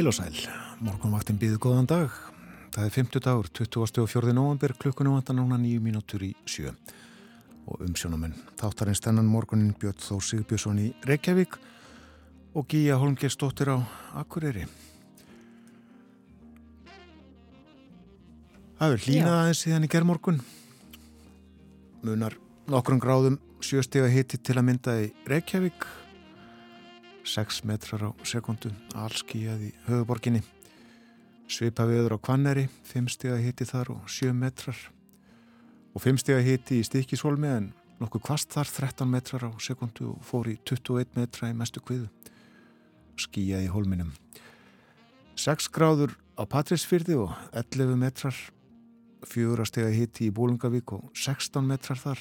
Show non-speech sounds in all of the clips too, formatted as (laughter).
Heil og sæl, morgunvaktin býðu góðan dag. Það er 50 dagur, 24. november, klukkunum vantan núna nýju mínútur í sjö. Og umsjónamenn, þáttarins þennan morgunin Björn Þó Sigbjörnsson í Reykjavík og Gíja Holmgerstóttir á Akureyri. Það er hlínað aðeins síðan í gerðmorgun. Munar nokkrum gráðum sjöstega hitti til að mynda í Reykjavík 6 metrar á sekundu allskíjað í höfuborginni svipa viður á Kvanneri 5 steg að hitti þar og 7 metrar. Og 5 steg að hitti í Stikisholmi en nokkuð kvast þar 13 metrar á sekundu og fór í 21 metra í mestu kviðu. Skíjað í holminum 6 gráður á Patrísfyrði og 11 metrar. 4 steg að hitti í Bólungavík og 16 metrar þar.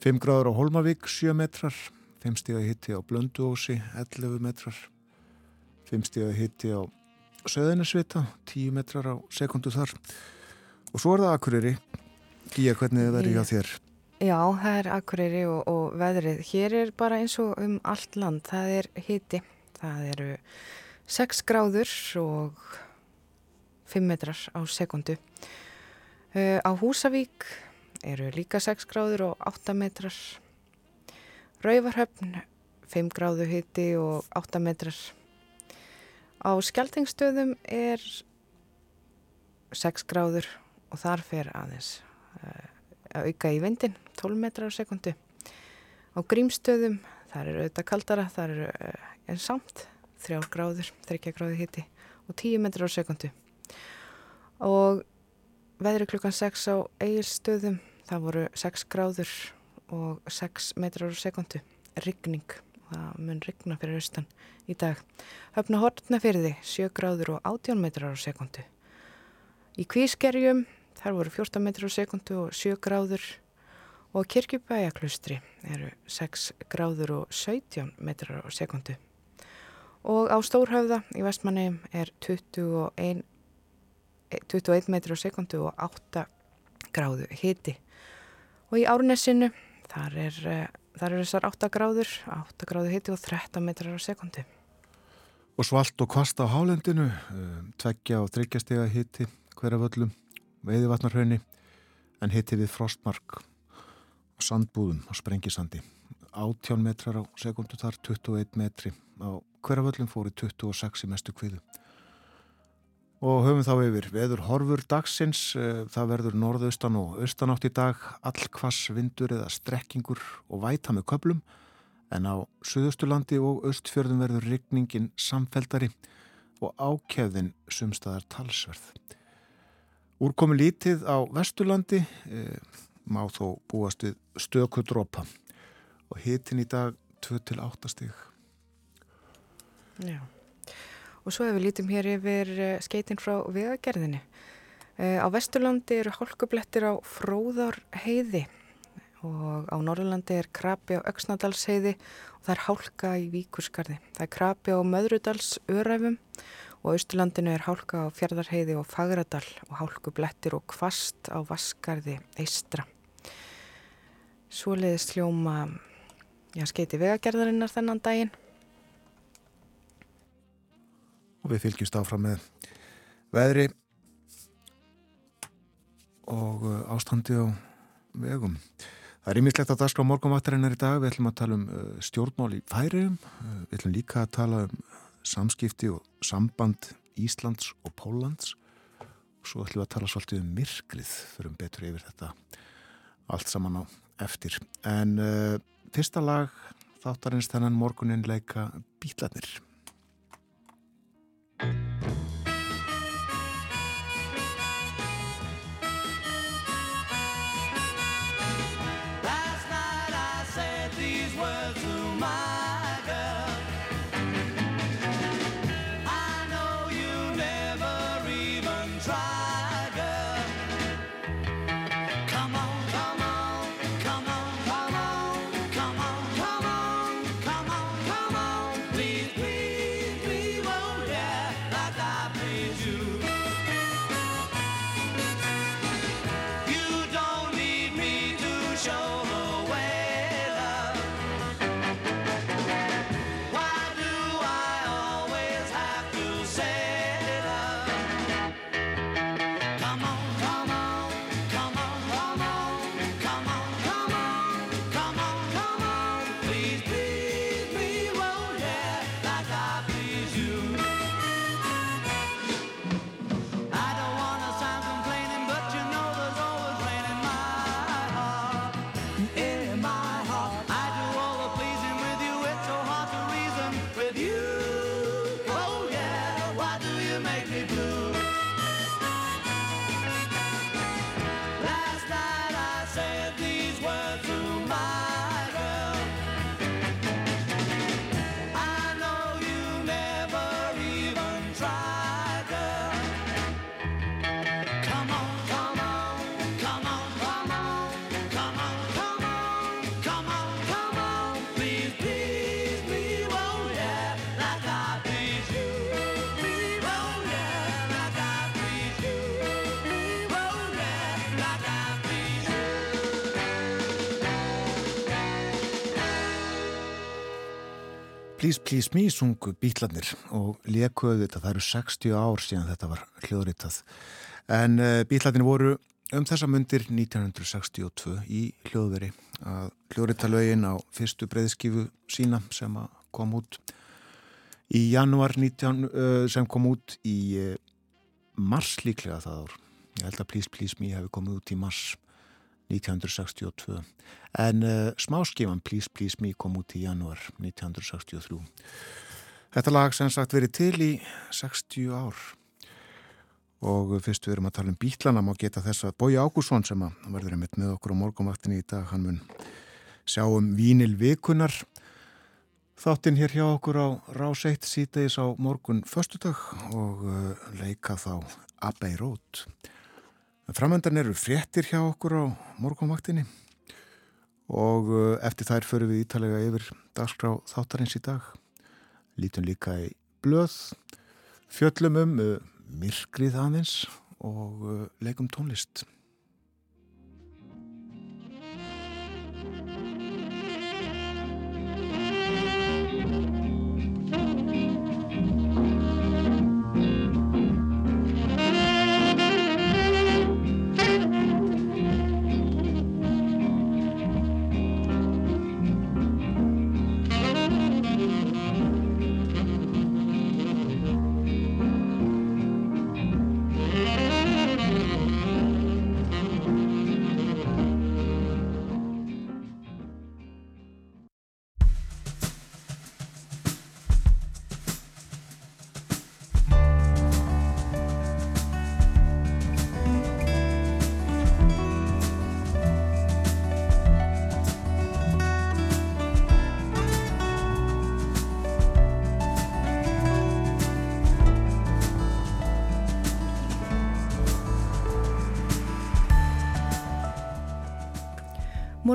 5 gráður á Holmavík 7 metrar 5 stíða hitti á Blönduósi 11 metrar. 5 stíða hitti á Söðunisvita 10 metrar á sekundu þar. Og svo er það Akureyri. Gíja, hvernig er það hjá þér? Já, það er Akureyri og, og veðrið. Hér er bara eins og um allt land. Það er hitti það eru 6 gráður og 5 metrar á sekundu uh, á Húsavík eru líka 6 gráður og 8 metrar Rauvarhöfn 5 gráðu hitti og 8 metrar. Á skjaldingsstöðum er 6 gráður og þar fer aðeins uh, að auka í vindin 12 metrar á sekundu. Á grímstöðum þar eru auðvitað kaldara, þar eru uh, en samt 3 gráður, 3 gráðu hitti og 10 metrar á sekundu. Og veðri klukkan 6 á eigilstöðum það voru 6 gráður og 6 metrar á sekundu rigning, það mun rigna fyrir austan í dag. Höfna hortna fyrir því 7 gráður og 18 metrar á sekundu í kvískerjum þar voru 14 metrar á sekundu og 7 gráður. Og kirkjubæjaklustri eru 6 gráður og 17 metrar á sekundu og á Stórhauða í vestmanneim er 21 21 metrar á sekundu og 8 gráðu hiti. Og í árnessinu Þar er, eh, þar er þessar 8 gráður, 8 gráður hitti og 13 metrar á sekundi. Og svalt og kvast á hálendinu, eh, tveggja og þryggjastega hitti hverja völlum, veiðivatnarhaunni, en hitti við frostmark og sandbúðum á sprengisandi. 18 metrar á sekundu þar, 21 metri á hverja völlum fóri 26 í mestu kviðu. Og höfum þá yfir veður horfur dagsins, eh, það verður norðaustan og austanátt í dag, allkvass vindur eða strekkingur og væta með köplum, en á Suðausturlandi og Östfjörðum verður rigningin samfeldari og ákefðin sumstaðar talsverð. Úrkomi lítið á Vesturlandi e, má þó búast við stöku dropa og hitin í dag 2-8 stíg. Já. Og svo ef við lítum hér yfir eh, skeitin frá vegagerðinni. Eh, á Vesturlandi eru hálkublettir á Fróðar heiði og á Norrlandi er krabi á Öksnadalsheiði og það er hálka í Víkurskarði. Það er krabi á Möðrudals öræfum og Austurlandinu er hálka á Fjardarheiði og Fagradal og hálkublettir og kvast á Vaskarði eistra. Svo leiðist hljóma já, skeiti vegagerðarinnar þennan daginn og við fylgjumst áfram með veðri og uh, ástandi á vegum. Það er ímislegt að daska á morgunvattarinnar í dag. Við ætlum að tala um uh, stjórnmál í færiðum. Uh, við ætlum líka að tala um samskipti og samband Íslands og Póllands. Og svo ætlum við að tala svolítið um myrklið fyrir um betur yfir þetta allt saman á eftir. En uh, fyrsta lag þáttarins þennan morgunin leika Bílarnir. Please Please Me sungu bítlanir og lekuðu þetta, það eru 60 ár síðan þetta var hljóðritað. En uh, eh, bítlanir voru um þessa mundir 1962 í hljóðveri að hljóðrita lögin á fyrstu breyðskifu sína sem kom út í januar 19, uh, eh, sem kom út í uh, mars líklega það ár. Ég held að Please Please Me hefði komið út í mars 1962 en uh, smáskifan Please Please Me kom út í januar 1963 Þetta lag sem sagt verið til í 60 ár. Og fyrst við erum að tala um bítlana má geta þess að Bói Ágússon sem að verður einmitt með okkur á morgumvaktinni í dag hann mun sjá um Vínil Vikunar þáttinn hér hjá okkur á Ráseitt síðdeis á morgun förstudag og uh, leika þá Abbey Road Framöndan eru fréttir hjá okkur á morgunvaktinni og uh, eftir þær förum við ítalega yfir dagskrá þáttarins í dag. Lítum líka í blöð, fjöllum um uh, myrkrið aðeins og uh, leikum tónlist.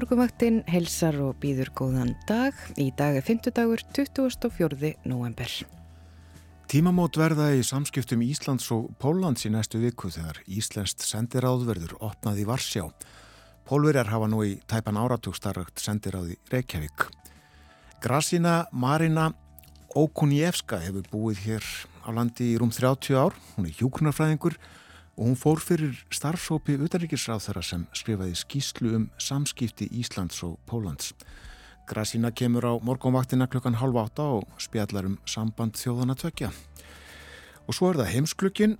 Morgumvaktinn helsar og býður góðan dag. Í dag er 5. dagur 24. november. Tímamót verða í samskiptum Íslands og Póllands í næstu viku þegar Íslenskt sendiráðverður opnaði Varsjá. Pólverjar hafa nú í tæpan áratugsstarrakt sendiráði Reykjavík. Grasina Marina Okunjevska hefur búið hér á landi í rúm 30 ár. Hún er hjúknarfræðingur og og hún fór fyrir starfsópi utanrikisráð þeirra sem skrifaði skýslu um samskipti Íslands og Pólans. Grasína kemur á morgunvaktina klukkan halv átta og spjallar um samband þjóðana tvekja. Og svo er það heimsklukkin,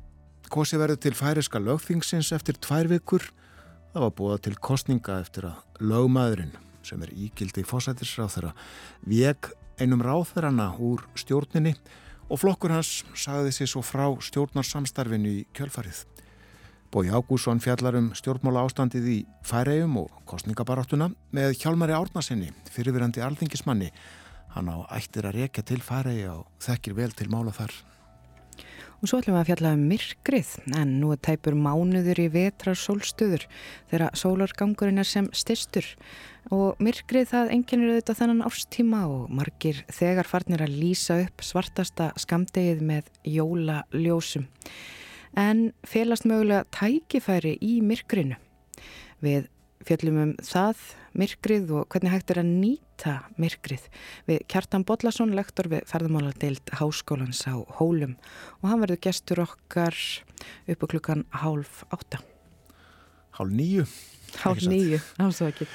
kosi verður til færiska lögþingsins eftir tvær vikur. Það var búið til kostninga eftir að lögmaðurinn, sem er ígildi þeirra, veg einum ráð þeirrana úr stjórninni og flokkur hans sagði sér svo frá stjórnarsamstarfinu í kjölfarið. Bói Ágússon fjallar um stjórnmála ástandið í færegjum og kostningabaráttuna með Hjálmari Árnasinni, fyrirverandi alþingismanni. Hann á ættir að rekja til færegja og þekkir vel til mála þar. Og svo ætlum við að fjalla um myrkrið, en nú er tæpur mánuður í vetrar sólstöður þegar sólargangurinn er sem styrstur. Og myrkrið það enginnir auðvitað þennan árstíma og margir þegar farnir að lýsa upp svartasta skamdegið með jólaljósum en félast mögulega tækifæri í myrkrinu. Við fjöllum um það, myrkrið og hvernig hægt er að nýta myrkrið við Kjartan Bodlason, lektor við ferðamáladeild Háskólans á Hólum og hann verður gestur okkar uppu klukkan hálf átta. Hálf nýju. Hálf nýju, ásaki.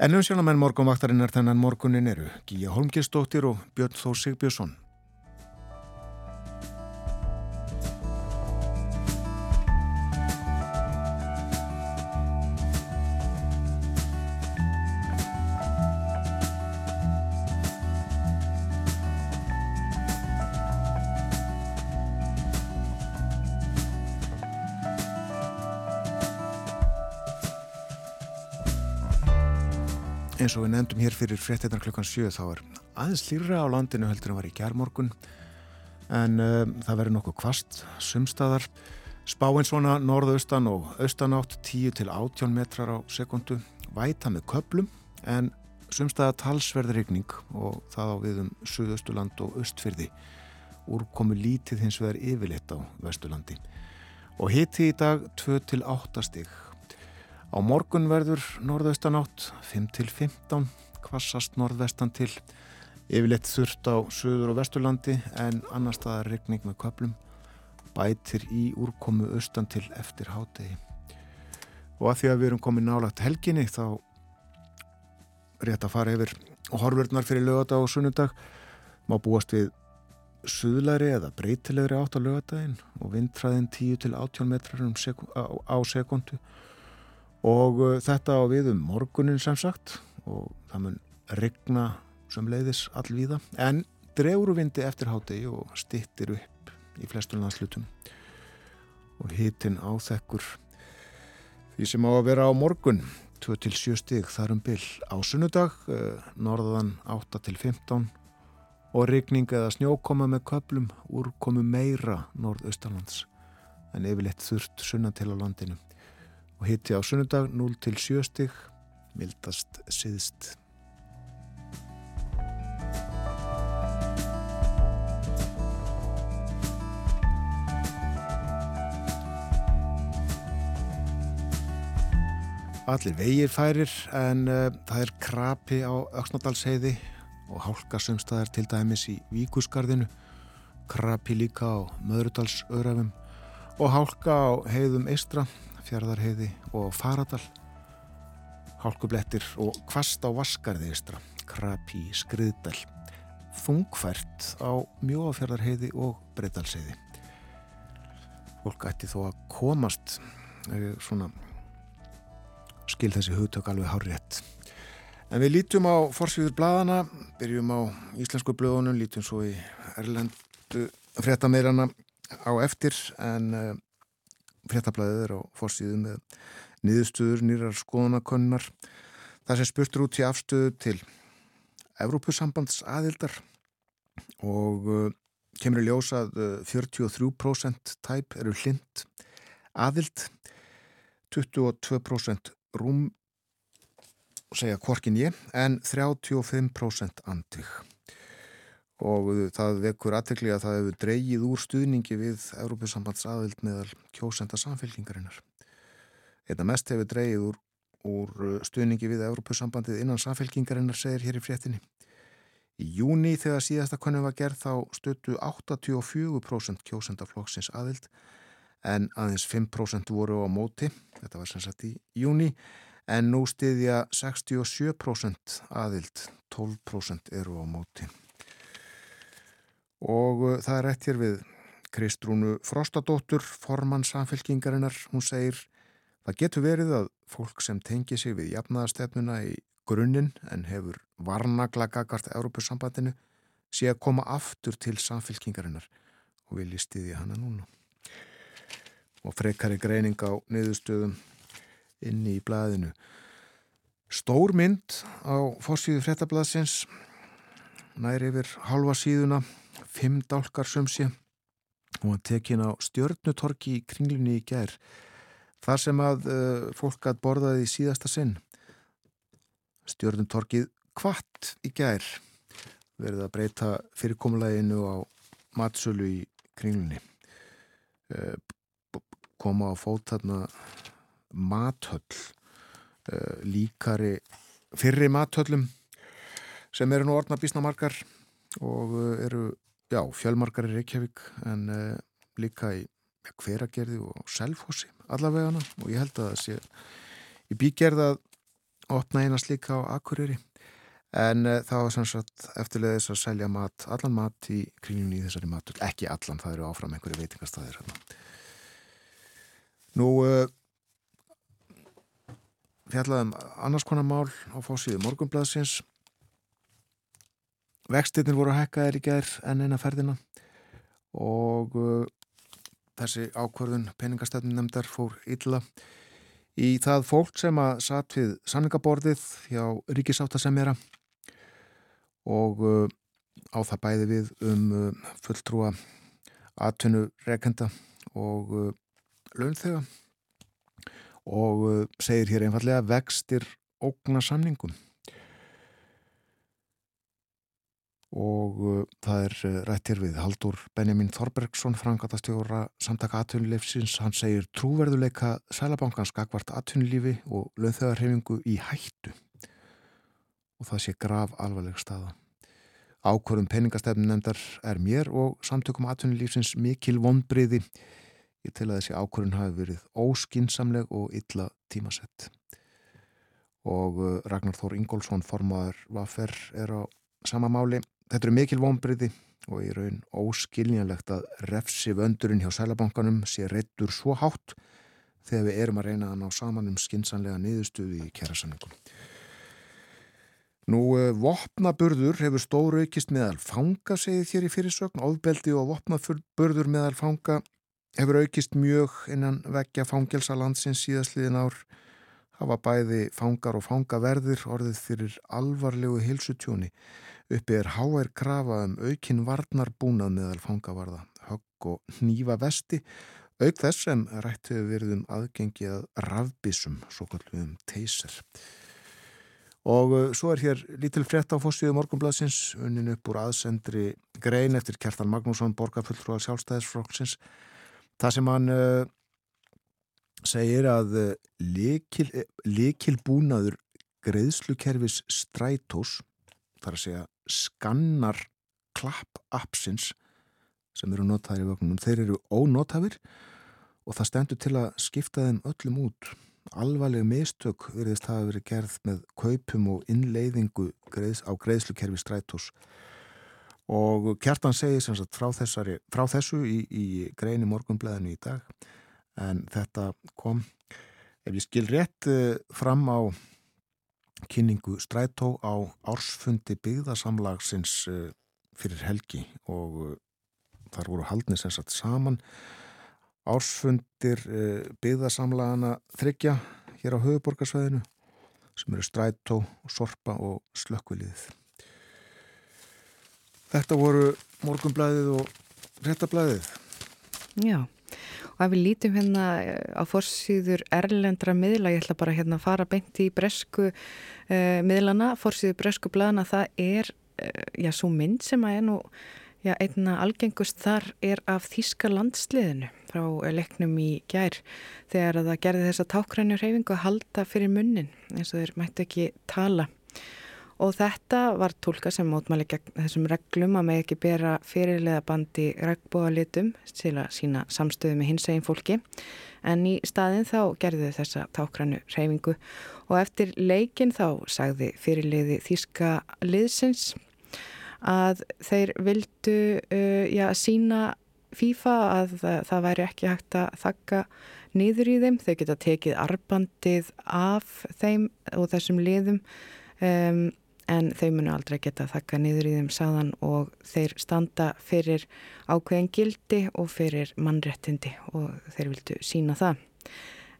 En um sjónamenn morgunvaktarinn er þennan morgunin eru Gíja Holmgjörnsdóttir og Björn Þór Sigbjörnsson. Eins og við nefndum hér fyrir fréttinnar klukkan 7 þá er aðeins lýra á landinu heldur en var í kjærmorgun en um, það verður nokkuð kvast sumstaðar. Spáinn svona norðaustan og austanátt 10 til 18 metrar á sekundu væta með köplum en sumstaða talsverður ykning og það á við um Suðaustuland og Östfyrði úrkomu lítið hins vegar yfirleitt á Vestulandi og hitti í dag 2 til 8 stig Á morgun verður norðaustanátt 5-15, kvassast norðvestan til Yfirleitt þurft á söður og vesturlandi en annar staðar regning með köplum bætir í úrkomu austan til eftir hátegi. Og að því að við erum komið nálagt helginni þá rétt að fara yfir horfurnar fyrir lögadag og sunnudag má búast við suðlæri eða breytilegri átt á lögadaginn og vindræðin 10 til 18 metrar um á sekundu og uh, þetta á við um morgunin sem sagt. Og það mun regna sem leiðis allvíða. En dregur vindi eftir hátegi og stittir upp í flestum landslutum og hitin áþekkur því sem á að vera á morgun. 2-7 stig þar um byll á sunnudag uh, norðan 8-15 og rigning eða snjókoma með köplum úr komu meira norðaustalands en yfirleitt þurft sunna til á landinu og hitti á sunnudag 0 til 7 stig mildast siðst Allir vegir færir en uh, það er krapi á Öksnadalsheiði og hálka sömstaðar til dæmis í Víkusgarðinu, krapi líka á Möðrudalsörafum og hálka á heiðum Eistra, Fjardarheiði og Faradal, hálkublettir og kvast á Vaskarði Eistra, krapi Skriðdal, þungfært á Mjóafjardarheiði og Breitalsheiði. Fólk ætti þó að komast eh, svona skil þessi hugtök alveg hár rétt. En við lítum á forsvíður bladana, byrjum á íslensku blöðunum, lítum svo í erlendu fréttameirana á eftir en uh, fréttablaðið er á forsvíðu með niðurstuður, nýrar skoðanakonnar. Það sem spurtur út í afstöðu til Evrópusambands aðildar og uh, kemur í ljósað uh, 43% tæp eru hlind aðild, 22% rúm segja korkin ég, en 35% andvig. Og það vekur aðtekli að það hefur dreyið úr stuðningi við Európusambands aðvild meðal kjósenda samfélkingarinnar. Þetta mest hefur dreyið úr, úr stuðningi við Európusambandið innan samfélkingarinnar, segir hér í fréttinni. Í júni þegar síðasta konum var gerð þá stötu 84% kjósendaflokksins aðvild en aðeins 5% voru á móti, þetta var sem sagt í júni, en nú stiðja 67% aðild, 12% eru á móti. Og uh, það er rétt hér við Kristrúnu Frostadóttur, formann samfélkingarinnar, hún segir það getur verið að fólk sem tengi sig við jafnaðarstefnuna í grunninn en hefur varnagla gagart Európusambandinu sé að koma aftur til samfélkingarinnar og vilji stiðja hana núna. Og frekari greining á niðurstöðum inni í blæðinu. Stór mynd á fórsvíðu frettablaðsins næri yfir halva síðuna, fimm dálkar sömsi og hann tekin á stjörnutorki í kringlunni í gær þar sem að uh, fólk að borðaði í síðasta sinn. Stjörnutorkið kvart í gær verið að breyta fyrirkomuleginu á matsölu í kringlunni. Uh, koma á fót þarna mathöll uh, líkari fyrri mathöllum sem eru nú orðna bísnamarkar og eru já, fjölmarkar í Reykjavík en uh, líka í ja, hveragerði og selfhósi allavegana. Og ég held að það sé í bígerð að opna einast líka á Akureyri. En það var sannsagt eftirlega þess að selja mat, allan mat í kringunni í þessari mathöll, ekki allan, það eru áfram einhverju veitingastæðir hérna. Nú fjallaðum annars konar mál á fósíðu morgunblæðsins vextirnir voru hækkaðir í gerð en eina ferðina og uh, þessi ákvörðun peningastefnum nefndar fór illa í það fólk sem að satt við samlingaborðið hjá ríkisáttasemjara og uh, á það bæði við um uh, fulltrúa atvinnu rekenda og uh, launþega og uh, segir hér einfallega vextir ógna samningum og uh, það er uh, rætt hér við Haldur Benjamin Þorbergsson frangatastjóra samtaka atvinnulífsins hann segir trúverðuleika Sælabankans gagvart atvinnulífi og launþegarhefingu í hættu og það sé grav alvarleg staða Ákvörðum peningastefnumnemndar er mér og samtökum atvinnulífsins mikil vonbriði. Ég tel að þessi ákvörðun hafi verið óskinsamleg og illa tímasett. Og uh, Ragnar Þór Ingólfsson, formadur Vaffer, er á sama máli. Þetta eru mikil vonbriði og í raun óskiljanlegt að refsi vöndurinn hjá Sælabankanum sé reittur svo hátt þegar við erum að reyna að ná saman um skinsanlega niðurstuði í kærasamningum. Nú, eh, vopnaburður hefur stóru aukist meðal fanga, segið þér í fyrirsögn. Óðbeldi og vopnaburður meðal fanga hefur aukist mjög innan vekja fangelsa landsins síðastliðin ár. Hafa bæði fangar og fangaverðir orðið fyrir alvarlegu hilsutjóni. Uppi er HR krafa um aukin varnarbúnað meðal fangavarða, högg og nýfa vesti. Auk þess sem rætt hefur verið um aðgengi að rafbísum, svo kallum teyser. Og uh, svo er hér lítil frétt á fórstíðu morgunbladsins, unnin upp úr aðsendri grein eftir Kjartan Magnússon, borgarfulltrúar sjálfstæðisflokksins. Það sem hann uh, segir að uh, likil, likil greiðslukerfis strætós, þar að segja skannar klapp-appsins sem eru notaðir í vögnum, þeir eru ónotafir og það stendur til að skipta þeim öllum út. Alvarleg mistök verðist hafa verið gerð með kaupum og innleiðingu á greiðslukerfi strætós. Og kjartan segir sem sagt frá, þessari, frá þessu í, í greini morgunblæðinu í dag. En þetta kom ef ég skil rétt eh, fram á kynningu strætó á ársfundi byggðasamlagsins eh, fyrir helgi og eh, þar voru haldni sem sagt saman ársfundir eh, byggðasamlagana þryggja hér á höfuborgarsvæðinu sem eru strætó, sorpa og slökkviliðið. Þetta voru morgunblæðið og réttablæðið. Já, og ef við lítum hérna eh, á fórsýður erlendra miðla, ég ætla bara hérna að fara beint í bresku uh, miðlana, fórsýður bresku blæðana, það er, uh, já, svo mynd sem að er nú Já, einna algengust þar er af Þíska landsliðinu frá leiknum í gær þegar það gerði þessa tákrænur reyfingu að halda fyrir munnin eins og þeir mætti ekki tala. Og þetta var tólka sem mótmæli gegn þessum reglum að með ekki bera fyrirlega bandi regnbóðalitum til að sína samstöðu með hins eginn fólki. En í staðin þá gerði þessa tákrannu reyfingu og eftir leikin þá sagði fyrirliði Þíska liðsins að þeir vildu uh, já, sína FIFA að það, það væri ekki hægt að þakka niður í þeim. Þau geta tekið arbandið af þeim og þessum liðum um, en þau munu aldrei geta þakka niður í þeim saðan og þeir standa fyrir ákveðin gildi og fyrir mannrettindi og þeir vildu sína það.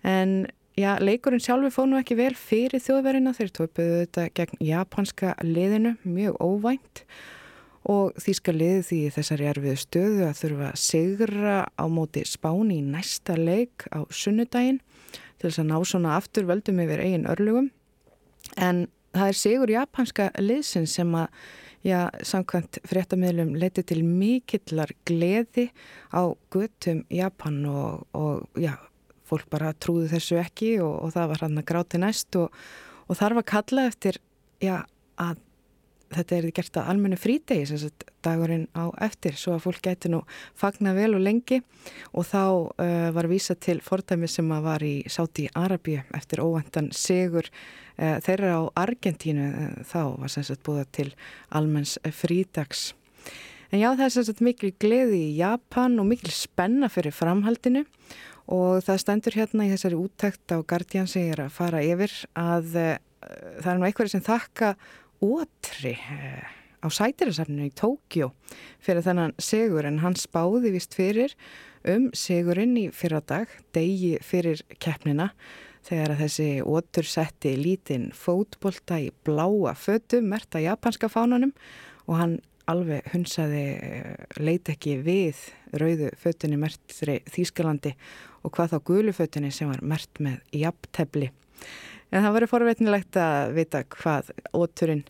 En já, leikurinn sjálfur fóð nú ekki vel fyrir þjóðverðina þeir tópuðu þetta gegn japanska liðinu mjög óvænt og því skal liði því þessari erfiðu stöðu að þurfa að segra á móti spáni í næsta leik á sunnudaginn til þess að ná svona aftur veldum yfir eigin örlugum en það er segur japanska liðsin sem að já, samkvæmt fréttamiðlum leti til mikillar gleði á göttum Japan og, og já, fólk bara trúði þessu ekki og, og það var hann að gráti næst og, og þar var kalla eftir já, að þetta er gert að almennu frítegi sagt dagurinn á eftir svo að fólk gæti nú fagna vel og lengi. Og þá uh, var vísa til fordæmi sem að var í Sáti Arabíu eftir óvendan sigur uh, þeirra á Argentínu uh, þá var sagt búða til almenns frítags en já það er sagt mikil gleði í Japan og mikil spenna fyrir framhaldinu. Og það stendur hérna í þessari úttækt á Guardian segir að fara yfir að uh, það er nú einhverju sem þakka ótri eh, á sætirasafninu í Tókjó fyrir þennan segur en hann spáði vist fyrir um segurinn í fyrradag, degi fyrir keppnina þegar að þessi ótur setti lítinn fótbolta í bláa fötu, merta japanska fánanum og hann alveg hunsaði eh, leit ekki við rauðu fötunni mertri Þýskalandi og hvað þá gulu fötunni sem var mert með jafntefli. En það verður forveitnilegt að vita hvað óturinn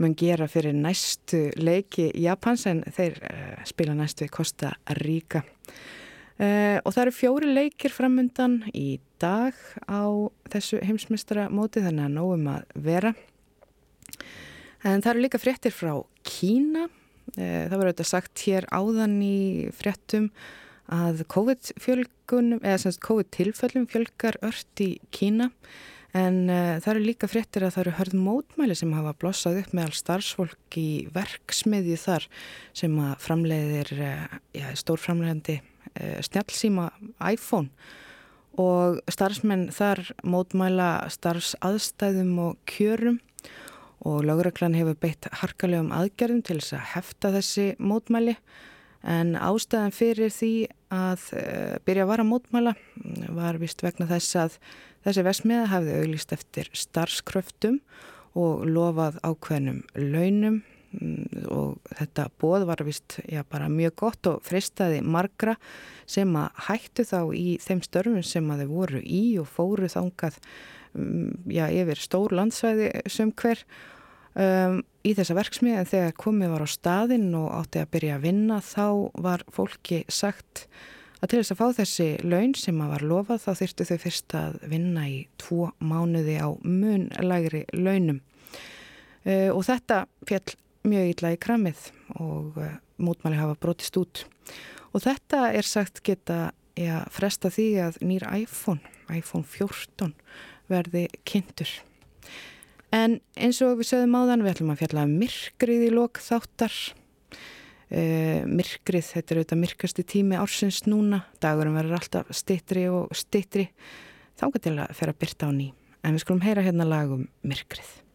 mun gera fyrir næstu leiki Japans en þeir uh, spila næstu í Costa Rica. Uh, og það eru fjóri leikir framundan í dag á þessu heimsmystara móti þannig að nógum að vera. En það eru líka fréttir frá Kína. Það var auðvitað sagt hér áðan í fréttum að COVID-tilfellum COVID fjölgar ört í Kína en uh, það eru líka fréttir að það eru hörð mótmæli sem hafa blossað upp með all starfsfólk í verksmiðju þar sem að framleiðir uh, ja, stórframleiðandi uh, snjálfsíma iPhone. Og starfsmenn þar mótmæla starfsaðstæðum og kjörum og lögreglan hefur beitt harkalegum aðgerðum til þess að hefta þessi mótmæli. En ástæðan fyrir því að byrja að vara mótmæla var vist vegna þess að þessi vesmiða hafði auglist eftir starfskröftum og lofað ákveðnum launum mm, og þetta bóð var vist já, mjög gott og fristaði margra sem að hættu þá í þeim störfum sem að þau voru í og fóru þangað um, já, yfir stór landsvæði sem hver um, í þessa verksmið en þegar komið var á staðinn og átti að byrja að vinna þá var fólki sagt að til þess að fá þessi laun sem að var lofað þá þyrtu þau fyrst að vinna í tvo mánuði á munlægri launum. Uh, og þetta fjall mjög illa í kramið og uh, mútmæli hafa brotist út. Og þetta er sagt geta ja, fresta því að nýr iPhone, iPhone 14 verði kynntur. En eins og við sögum áðan, við ætlum að fjalla um myrkrið í lok þáttar. E, myrkrið, þetta er auðvitað myrkasti tími ársins núna. Dagurum verður alltaf stittri og stittri. Þángar til að fer að byrta á ný. En við skulum heyra hérna lagum myrkrið.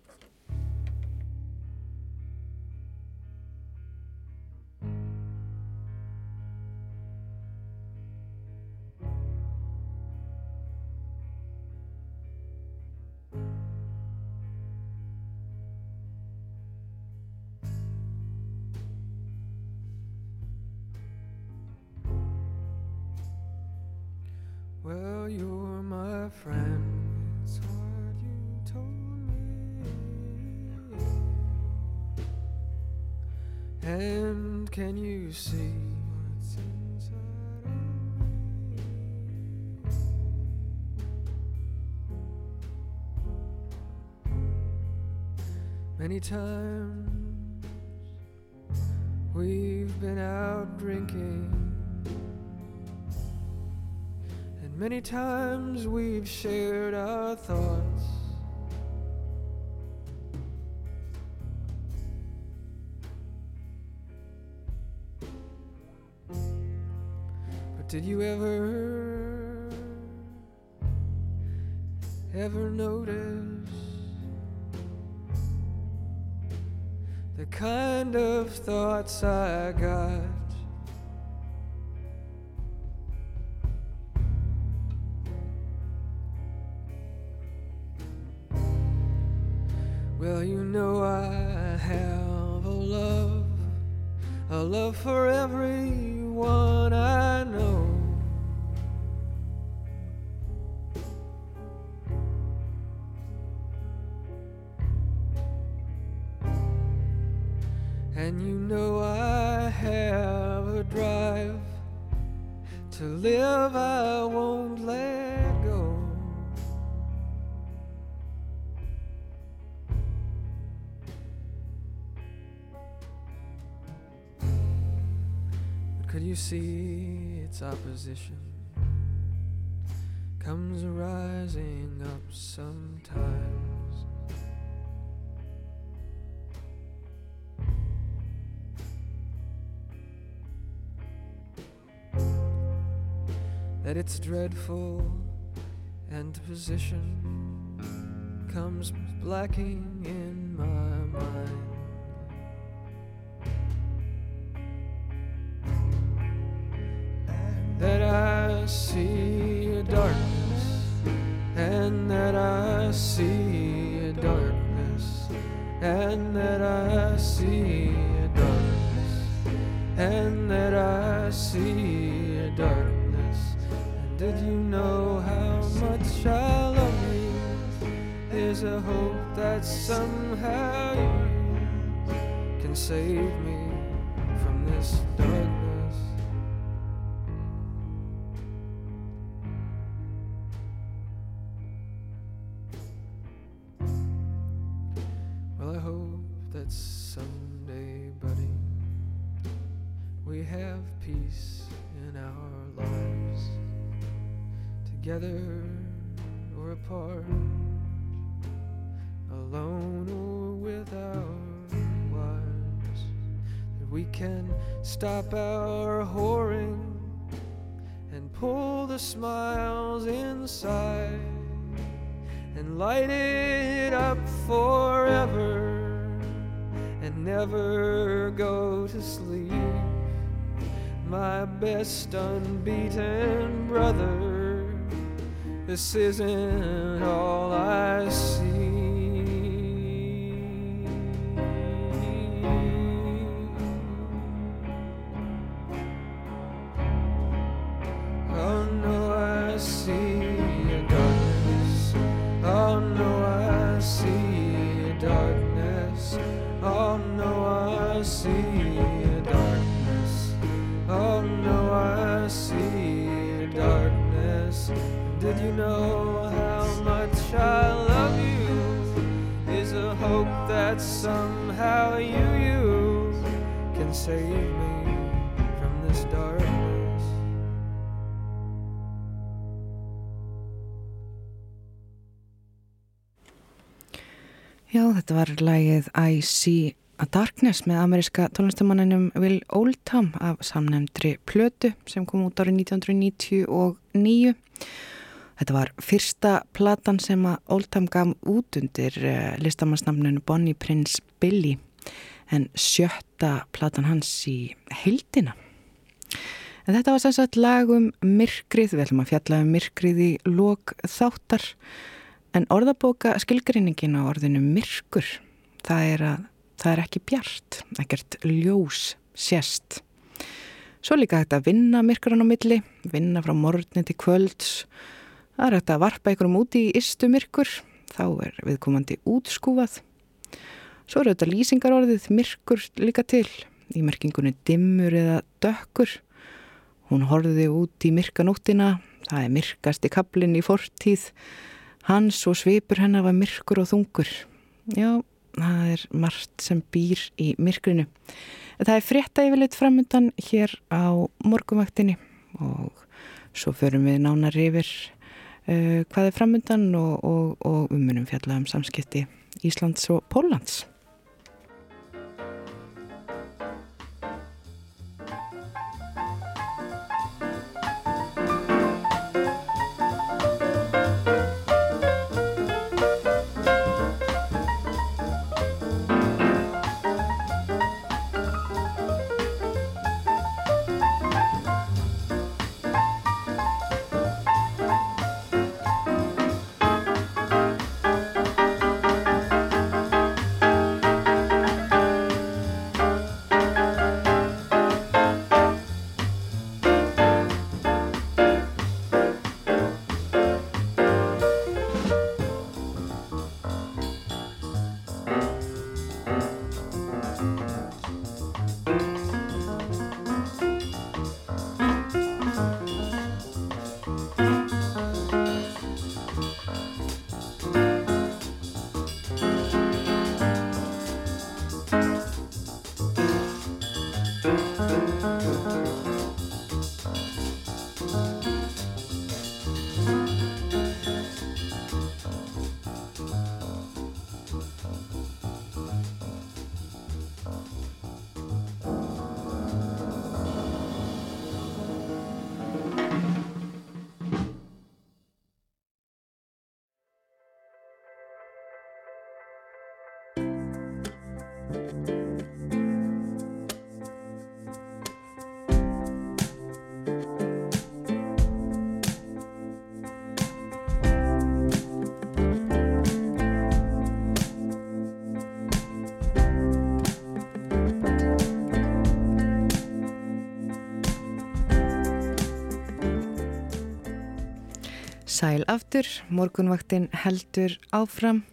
Times we've shared our thoughts. But did you ever, ever notice the kind of thoughts I got? For everyone comes rising up sometimes? that its dreadful and position comes blacking in my mind. See stop our whoring and pull the smiles inside and light it up forever and never go to sleep. My best unbeaten brother, this isn't all I see. Know how much I love you? Is a hope that somehow you, you can save me from this darkness. Já, þetta var lægið I See a Darkness með ameríska tónlistamanninum Will Oldham af samnefndri Plötu sem kom út árið 1999. Þetta var fyrsta platan sem að Oldham gaf út undir uh, listamannsnamninu Bonnie Prince Billy en sjötta platan hans í heildina. En þetta var sannsagt lag um myrkrið, við ætlum að fjalla um myrkrið í lok þáttar En orðabóka skilgrinningin á orðinu myrkur, það er að það er ekki bjart, ekkert ljós, sérst. Svo líka þetta að vinna myrkuran á milli, vinna frá morgunni til kvölds. Það er þetta að varpa einhverjum úti í istu myrkur, þá er viðkomandi útskúfað. Svo er þetta lýsingarorðið myrkur líka til, í merkingunni dimmur eða dökkur. Hún horfiði út í myrkanóttina, það er myrkast í kablinn í fortíð, Hans og svipur hennar var myrkur og þungur. Já, það er margt sem býr í myrkrinu. Það er frétta yfirleitt framöndan hér á morgumvaktinni og svo förum við nánar yfir hvað er framöndan og, og, og umunum fjalla um samskipti Íslands og Póllands. Sæl aftur, morgunvaktin heldur áfram.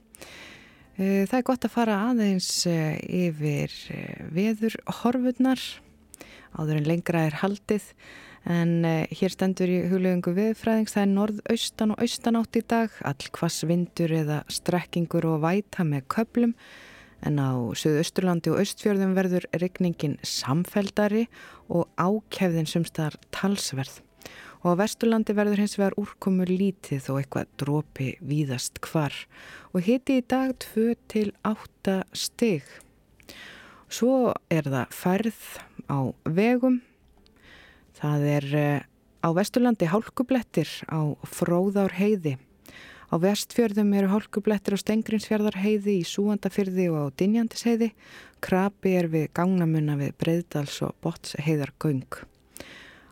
Eh, Það er gott að fara aðeins eh, yfir eh, veður horfurnar, áður en lengra er haldið, en hér stendur í huglegungu viðfræðings, það er norðaustan og austanátt í dag, all hvass vindur eða strekkingur og væta með köplum, en á Suðausturlandi og Östfjörðum verður regningin samfeldari og ákefðin sumstar talsverð. Og á Vesturlandi verður hins vegar úrkomu lítið og eitthvað drópi víðast hvar og hiti í dag 2 til 8 stig. Svo er það færð á vegum. Það er eh, á Vesturlandi hálkublettir á fróðár heiði Á vestfjörðum eru hálkublettir á Stengrinsfjörðarheiði, í Súandafjörði og á Dinjandisheiði. Krabi er við gangnamunna við Breiðdals og Botsheiðargöng.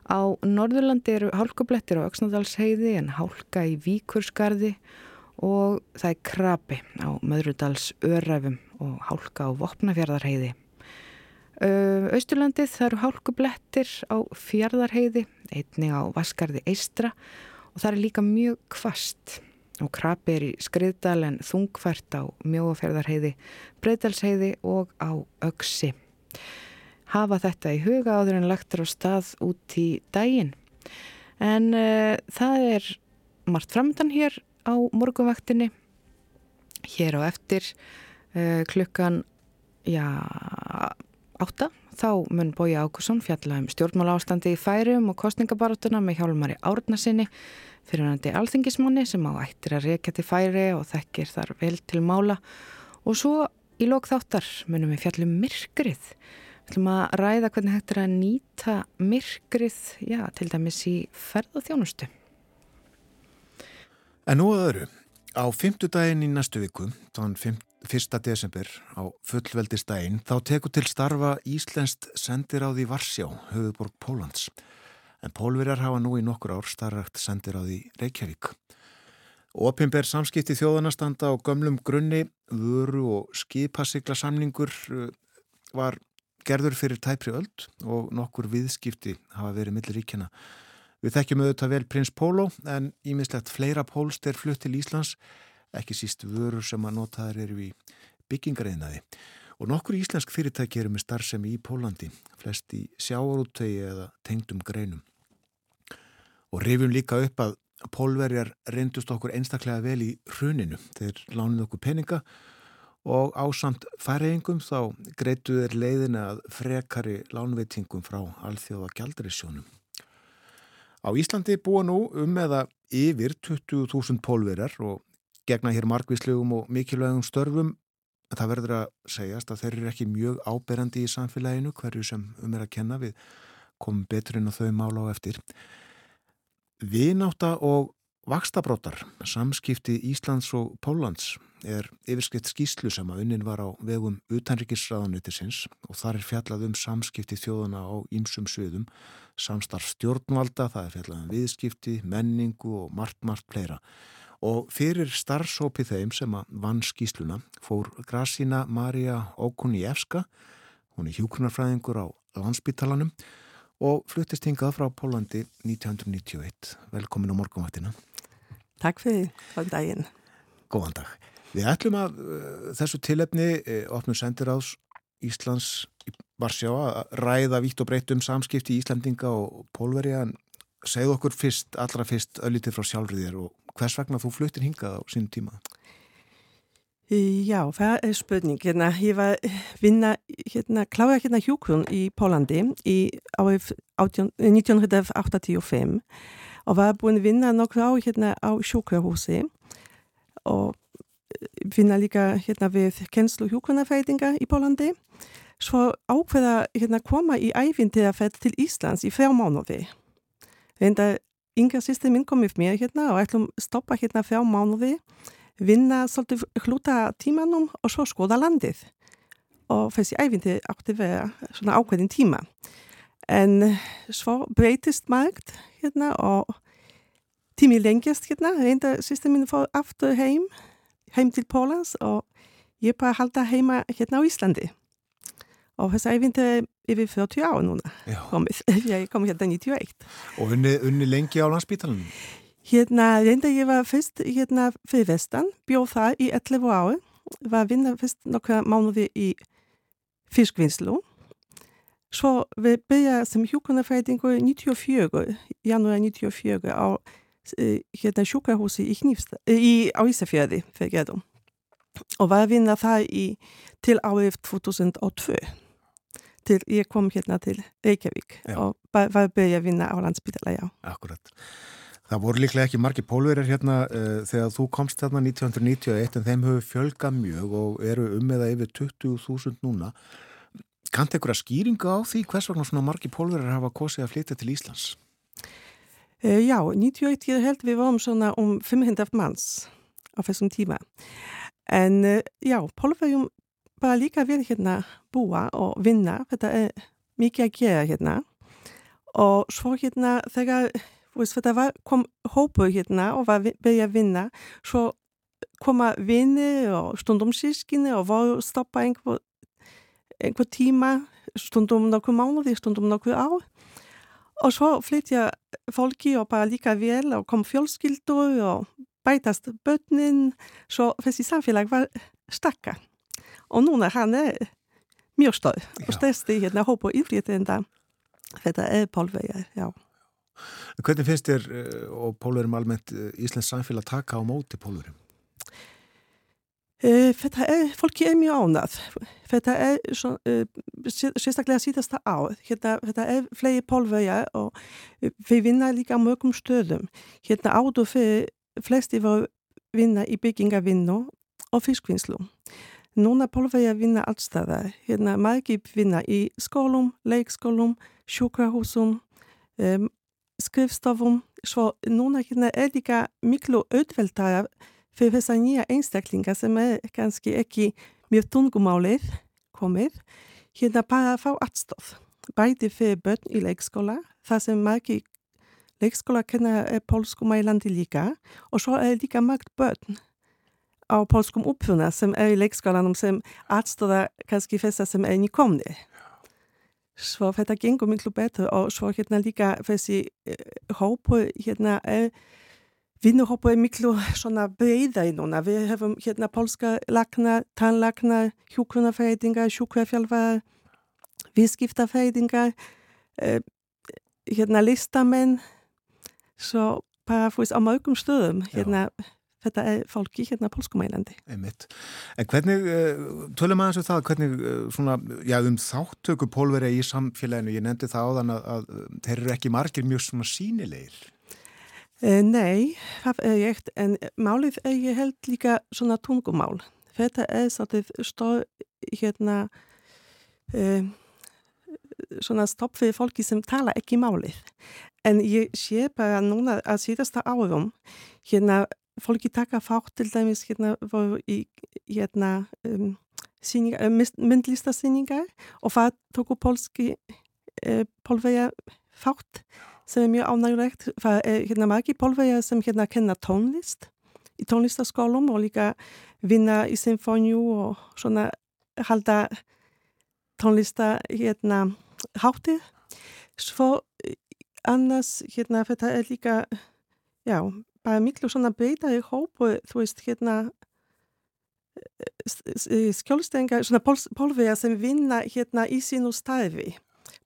Á Norðurlandi eru hálkublettir á Öksnadalsheiði en hálka í Víkurskarði og það er krabi á Möðrudals öræfum og hálka á Vopnafjörðarheiði. Östurlandið það eru hálkublettir á Fjörðarheiði, einni á Vaskarði Eistra og það er líka mjög kvast og krabi er í skriðdal en þungfært á mjóaferðarheiði, breytalsheiði og á öksi. Hafa þetta í huga áður en lagtur á stað út í daginn. En uh, það er margt framdann hér á morgunvaktinni. Hér á eftir uh, klukkan já, átta. Þá mun Bói Ákusson fjalla um stjórnmála ástandi í færum og kostningabaratuna með hjálmari árnasinni fyrirhandi alþingismanni sem á ættir að reyka til færi og þekkir þar vel til mála og svo í lók þáttar munum við fjallum myrkrið ætlum að ræða hvernig hægt er að nýta myrkrið já, til dæmis í ferð og þjónustu En nú að öðru á fymtudaginn í næstu viku þann 1. desember á fullveldistaginn þá teku til starfa Íslenskt sendiráð í Varsjá höfuborg Pólans en pólverjar hafa nú í nokkur ár starrakt sendir á því Reykjavík. Opimber samskipti þjóðanastanda á gömlum grunni, vöru og skipasigla samningur uh, var gerður fyrir tæpri öld og nokkur viðskipti hafa verið millir ríkjana. Við þekkjum auðvitað vel prins Pólo en ímislegt fleira pólst er flutt til Íslands, ekki síst vörur sem að notaður eru í byggingareinaði. Og nokkur íslensk fyrirtæki eru með starfsemi í Pólandi, flest í sjáarúttegi eða tengdum greinum. Og rifjum líka upp að pólverjar reyndust okkur einstaklega vel í hruninu. Þeir lánuð okkur peninga og ásamt færiðingum þá greitu þeir leiðina að frekari lánveitingum frá alþjóða gjaldarisjónum. Á Íslandi búa nú um eða yfir 20.000 pólverjar og gegna hér margvíslegum og mikilvægum störfum það verður að segjast að þeir eru ekki mjög áberandi í samfélaginu hverju sem um er að kenna við komum betur inn á þau mála á eftir. Vináta og vakstabrótar, samskipti Íslands og Pólans er yfirskritt skýslu sem að unnin var á vegum utanrikisraðanutisins og þar er fjallað um samskipti þjóðana á ýmsum sviðum, samstarf stjórnvalda, það er fjallað um viðskipti, menningu og margt, margt pleira og fyrir starfsópi þeim sem að vann skýsluna fór Grasina Marja Okunievska, hún er hjúkunarfræðingur á landsbytalanum og fluttist hingað frá Pólandi 1991. Velkomin á morgunvaktina. Takk fyrir, góðan daginn. Góðan dag. Við ætlum að uh, þessu tilefni uh, opnum sendiráðs Íslands í Varsjá að ræða vítt og breytt um samskipti í Íslandinga og Pólveri en segð okkur fyrst, allra fyrst öllítið frá sjálfriðir og hvers vegna þú fluttir hingað á sínum tíma? Já, það er spurning. Hérna, ég var vinna, hérna, klára hérna hjúkrun í Pólandi í árið 1985 og var búin að vinna nokkur á hérna á sjúkrahúsi og vinna líka hérna við kennslu hjúkrunarfætinga í Pólandi. Svo ákveða hérna koma í æfintiðafett til Íslands í fjár mánuði. Reynda yngre sýstir minn kom upp mér hérna og ætlum stoppa hérna fjá mánuði, vinna svolítið hluta tímanum og svo skoða landið. Og þessi æfindi átti vera svona ákveðin tíma. En svo breytist margt hérna og tími lengjast hérna. Reynda sýstir minn fór aftur heim, heim til Pólans og ég bara halda heima hérna á Íslandi. Og þessi æfindi yfir 40 ára núna komið. (laughs) Ég kom hérna 91. Og unni, unni lengi á landsbítalunum? Hérna, reynda ég var fyrst hérna fyrir vestan, bjóð það í 11 ári, var að vinna fyrst nokkra mánuði í fiskvinnslu. Svo við byrja sem hjókunarfætingu 94, janúar 94 á hérna sjúkrahúsi í, í, á Ísafjörði og var að vinna það í, til árið 2002 til ég kom hérna til Reykjavík Já. og var að byrja að vinna á landsbytala, já. Akkurat. Það voru líklega ekki margir pólverir hérna uh, þegar þú komst þarna 1991 en þeim hefur fjölgað mjög og eru um eða yfir 20.000 núna. Kannt einhverja skýringa á því hvers vegna svona margir pólverir hafa kosið að flytja til Íslands? Uh, já, 91 ég held við varum svona um 500 manns á þessum tíma. En uh, já, Pólverjum bara líka verið hérna búa og vinna, þetta er mikið að gera hérna. Og svo hérna þegar veist, var, kom hópu hérna og var byrja að vinna, svo koma vinni og stundum sískinni og voru stoppa einhver, einhver tíma, stundum nokkuð mánuði, stundum nokkuð ár. Og svo flytja fólki og bara líka vel og kom fjölskyldur og bætast börnin, svo þessi samfélag var stakka. Og núna hann er mjög stór og stærsti hérna hópu yfirréttenda. Þetta er pólverja, já. Hvernig finnst þér uh, og pólverum almennt uh, Íslands samfélag taka á móti pólverum? Uh, þetta er, fólki er mjög ánað. Þetta er uh, sérstaklega síðasta ár. Hérna, þetta er fleiri pólverja og við vinna líka á mörgum stöðum. Hérna áður fyrir flesti var vinna í byggingavinnu og fiskvinnslu. Núna pólverja vinna allstaðar. Hérna margir vinna í skólum, leikskólum, sjúkrahúsum, um, skrifstofum. Svo núna hérna er líka miklu auðveldara fyrir þessar nýja einstaklingar sem er kannski ekki mjög tungumálið komið, hérna bara fá aðstof. Bæði fyrir börn í leikskóla, það sem margir leikskóla kenna er pólskum í landi líka og svo er líka margt börn á pólskum uppfuna sem er í leikskólanum sem aðstofa kannski þessar sem er nýkomni. Svo þetta gengur miklu betur og svo hérna líka þessi uh, hópu hérna er Vinnuhópa er miklu svona breyðari núna. Við hefum hérna polska lagna, tannlagna, hjúkrunafæðingar, sjúkrafjálfar, viðskiptafæðingar, eh, hérna listamenn, svo bara fyrst á mörgum stöðum. Hérna, þetta er fólki hérna polskumælandi. Einmitt. En hvernig, uh, tölum aðeins um það, hvernig uh, svona, já, um þáttöku pólveri í samfélaginu, ég nefndi það áðan að, að uh, þeir eru ekki margir mjög svona sínilegir. Eh, nei, það er rétt, en málið er ég held líka svona tungumál. Þetta er svolítið stór hérna eh, svona stopp fyrir fólki sem tala ekki málið. En ég sé bara núna að síðasta árum hérna fólki taka fátt til dæmis hérna voru í hérna um, sýningar, uh, myndlistasýningar og það tóku pólski uh, pólverja fátt sem er mjög ánægulegt. Það er hérna margir pólverjar sem hérna kenna tónlist í tónlistaskólum og líka vinna í symfóniu og svona halda tónlista hérna háttið. Svo annars hérna þetta er líka já, bara miklu svona breytari hópu, þú veist hérna skjólstengar, svona pólverjar sem vinna hérna í sínu starfi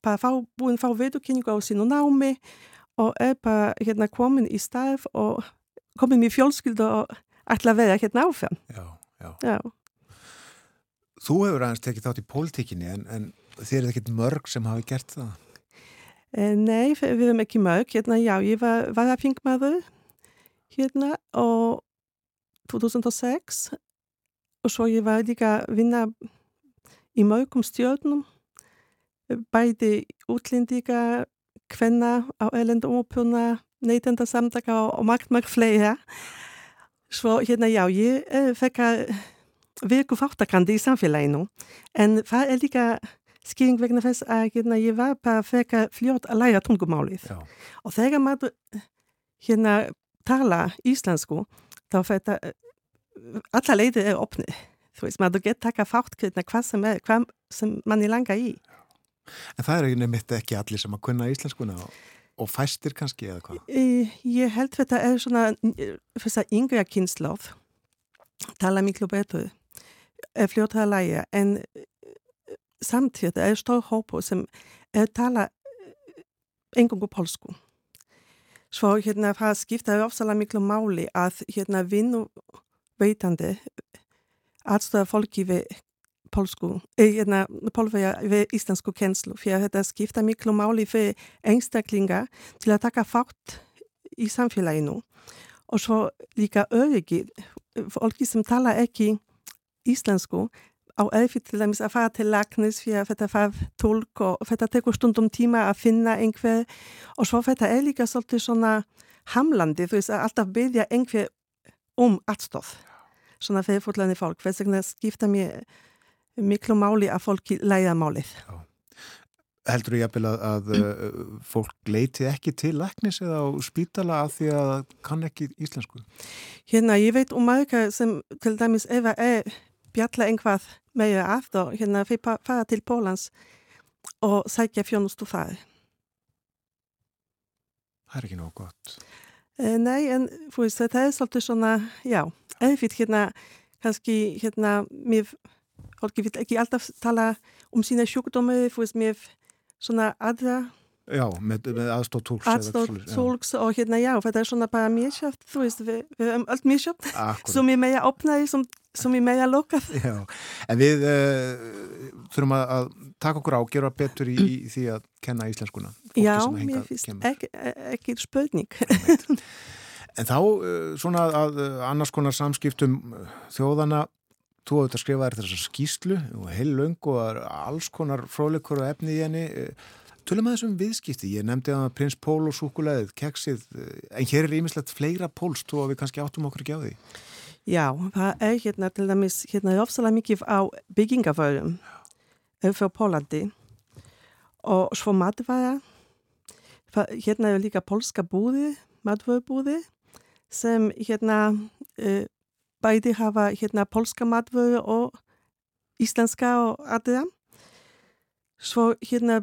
bara fá, búin fá veðurkynningu á sínu námi og er bara hérna komin í starf og komin í fjölskyldu og ætla að vera hérna áfram. Já, já. Já. Þú hefur aðeins tekið þátt í pólitíkinni en, en þér er ekkert mörg sem hafi gert það. Eh, Nei, við erum ekki mörg. Hérna, já, ég var, var að fingmaður hérna og 2006 og svo ég var líka að vinna í mörgum stjórnum bæði útlendinga, kvenna á erlendum ópuna, neytenda samtaka og, og margt, margt fleira. Svo hérna, já, ég er fekk að virku fáttakandi í samfélaginu, en það er líka skýring vegna þess að hérna, ég var bara fekk að fljótt að læra tungumálið. Já. Og þegar maður hérna tala íslensku, þá þetta, alla leiðir er opnið. Þú veist, maður getur taka fátt hérna hvað sem hvað sem manni langar í. En það er nefnitt ekki allir sem að kunna íslenskuna og, fæstir kannski eða hvað? Eh, Ég held þetta er svona þess að yngre kynnslóð tala miklu betur er fljótt að læra en samtidig er stór hópu sem er tala engungu polsku. Svo hérna það skipta ofsalega miklu máli að hérna vinnu veitandi aðstöða fólki við polsku, hérna, polveja við íslensku kennslu fyrir þetta skipta miklu máli fyrir einstaklinga til að taka fátt í samfélaginu. Og svo líka öryggi fólki sem tala ekki íslensku á erfitt til dæmis að fara til lagnis fyrir að þetta fara tólk og þetta tekur stundum tíma að finna einhver. Og svo þetta er líka svolítið svona hamlandi, þú veist að alltaf byggja einhver um aðstóð svona fyrir fólk, þess vegna skipta mér miklu máli að fólki læða málið. Já. Heldur þú jafnvel að, að mm. fólk leiti ekki til læknis eða á spítala að því að kann ekki íslensku? Hérna, ég veit um marga sem til dæmis ef að er bjalla einhvað meira aftur, hérna fyrir fara til Pólans og sækja fjónustu fari. Það er ekki nóg gott. Eh, nei, en veist, það er svolítið svona, já, erfitt hérna, kannski hérna, mér fólki vil ekki alltaf tala um sína sjúkdómi, veist, mér svona aðra Já, með, með aðstóð tólks Aðstóð tólks og hérna já, þetta er svona bara sjátt, þú veist, við, við höfum allt sjátt sem er meira opnaði, sem, sem er meira lokað Já, en við uh, þurfum að, taka okkur á, gera betur í, í því að kenna íslenskuna Já, mér finnst ekki, ekki spöðning En þá, uh, svona að annars konar samskiptum þjóðana Þú hafði þetta skrifað þessar skýslu og heil löng og alls konar fróðleikur og efni í henni. Tölum að þessum viðskipti, ég nefndi að prins Pól og Súkulæðið, keksið, en hér er ímislegt fleira pólst og við kannski áttum okkur ekki á því. Já, það er hérna til dæmis, hérna er ofsalega mikið á byggingaförum fyrir Pólandi og svo matvæða, hérna er líka pólska búði, matvöðbúði sem hérna uh, bæði hafa hérna polska matvöru og íslenska og aðra. Svo hérna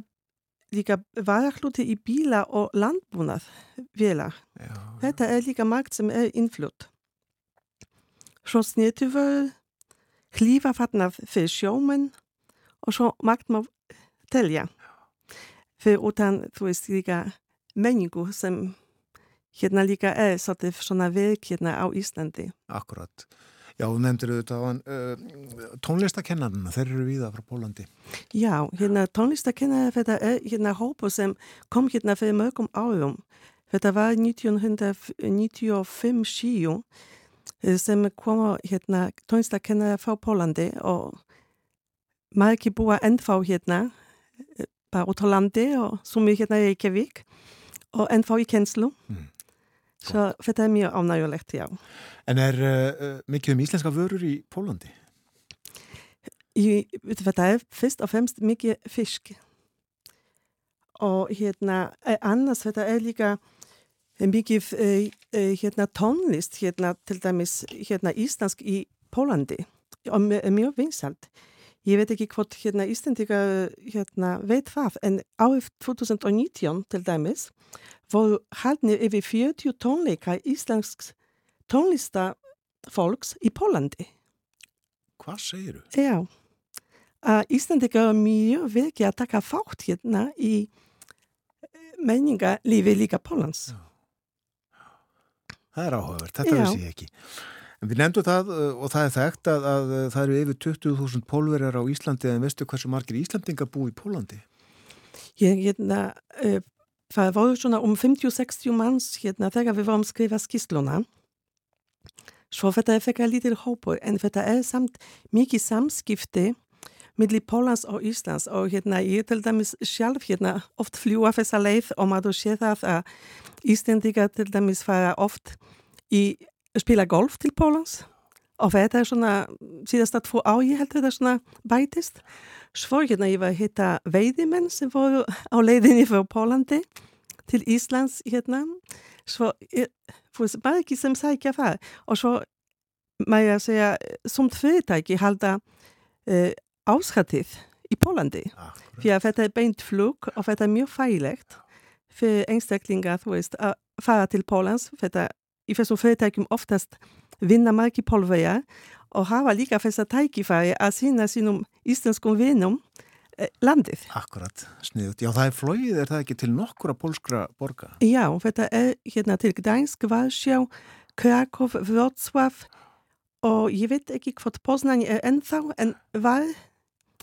líka varahluti í bíla og landbúnað vila. Þetta er líka margt sem er innflutt. Svo snirtuvöru, hlífafatnað fyrir sjómen og svo margt má telja. Fyrir utan, þú veist, líka menningu sem hérna líka er svolítið svona verk hérna á Íslandi. Akkurat. Já, þú nefndir auðvitað á uh, tónlistakennarina, þeir eru viða frá Pólandi. Já, hérna tónlistakennarina þetta er hérna hópu sem kom hérna fyrir mörgum árum. Þetta var 1995-7 sem kom hérna tónlistakennara frá Pólandi og margir búa ennfá hérna bara út á landi og sumir hérna í Reykjavík og ennfá í kennslu. Mm. Svo þetta er mjög ánægulegt, já. En er uh, mikið um íslenska vörur í Pólandi? Þetta er fyrst og fremst mikið fisk. Og hérna, annars þetta er líka mikið uh, hérna, tónlist, hérna, til dæmis hérna, íslensk í Pólandi. Og mjög vinsalt. Ég veit ekki hvort hérna Íslandika hérna, veit hvað, en árið 2019 til dæmis voru haldnir yfir 40 tónleika íslensks tónlistafólks í Pólandi. Hvað segir þú? Já, að Íslandika er mjög virkið að taka fátt hérna í eh, menningarlífi líka Pólans. Já. Það er áhugavert, þetta vissi ég ekki. En við nefndum það uh, og það er þekkt að, að það eru yfir 20.000 pólverjar á Íslandi en veistu hversu margir Íslandingar bú í Pólandi? Ég, hérna, uh, það voru svona um 50-60 manns hérna þegar við vorum skrifa skýsluna. Svo þetta er fyrir lítil hópur en þetta er samt mikið samskipti millir Pólans og Íslands og hérna ég til dæmis sjálf hérna oft fljúa þessa leið og maður sé það að Íslandingar til dæmis fara oft í spila golf til Pólans og þetta er svona síðast að tvo á ég held þetta svona bætist. Svo hérna ég var að hitta veidimenn sem voru á leiðinni frá Pólandi til Íslands hérna. Svo bara ekki sem sækja það og svo maður að segja som fyrirtæki halda uh, áskatið í Pólandi. Ah, fyrir að þetta er beint flug og þetta er mjög fælegt fyrir einstaklingar þú veist að fara til Pólans þetta í þessum fyrirtækjum oftast vinna margi pólverja og hafa líka þess að tækifæri að sína sínum íslenskum vinum eh, landið. Akkurat, sniðut. Já, það er flóið, er það ekki til nokkura pólskra borga? Já, þetta er hérna til Gdańsk, Varsjá, Krakow, Wrocław og ég veit ekki hvort Poznań er ennþá en var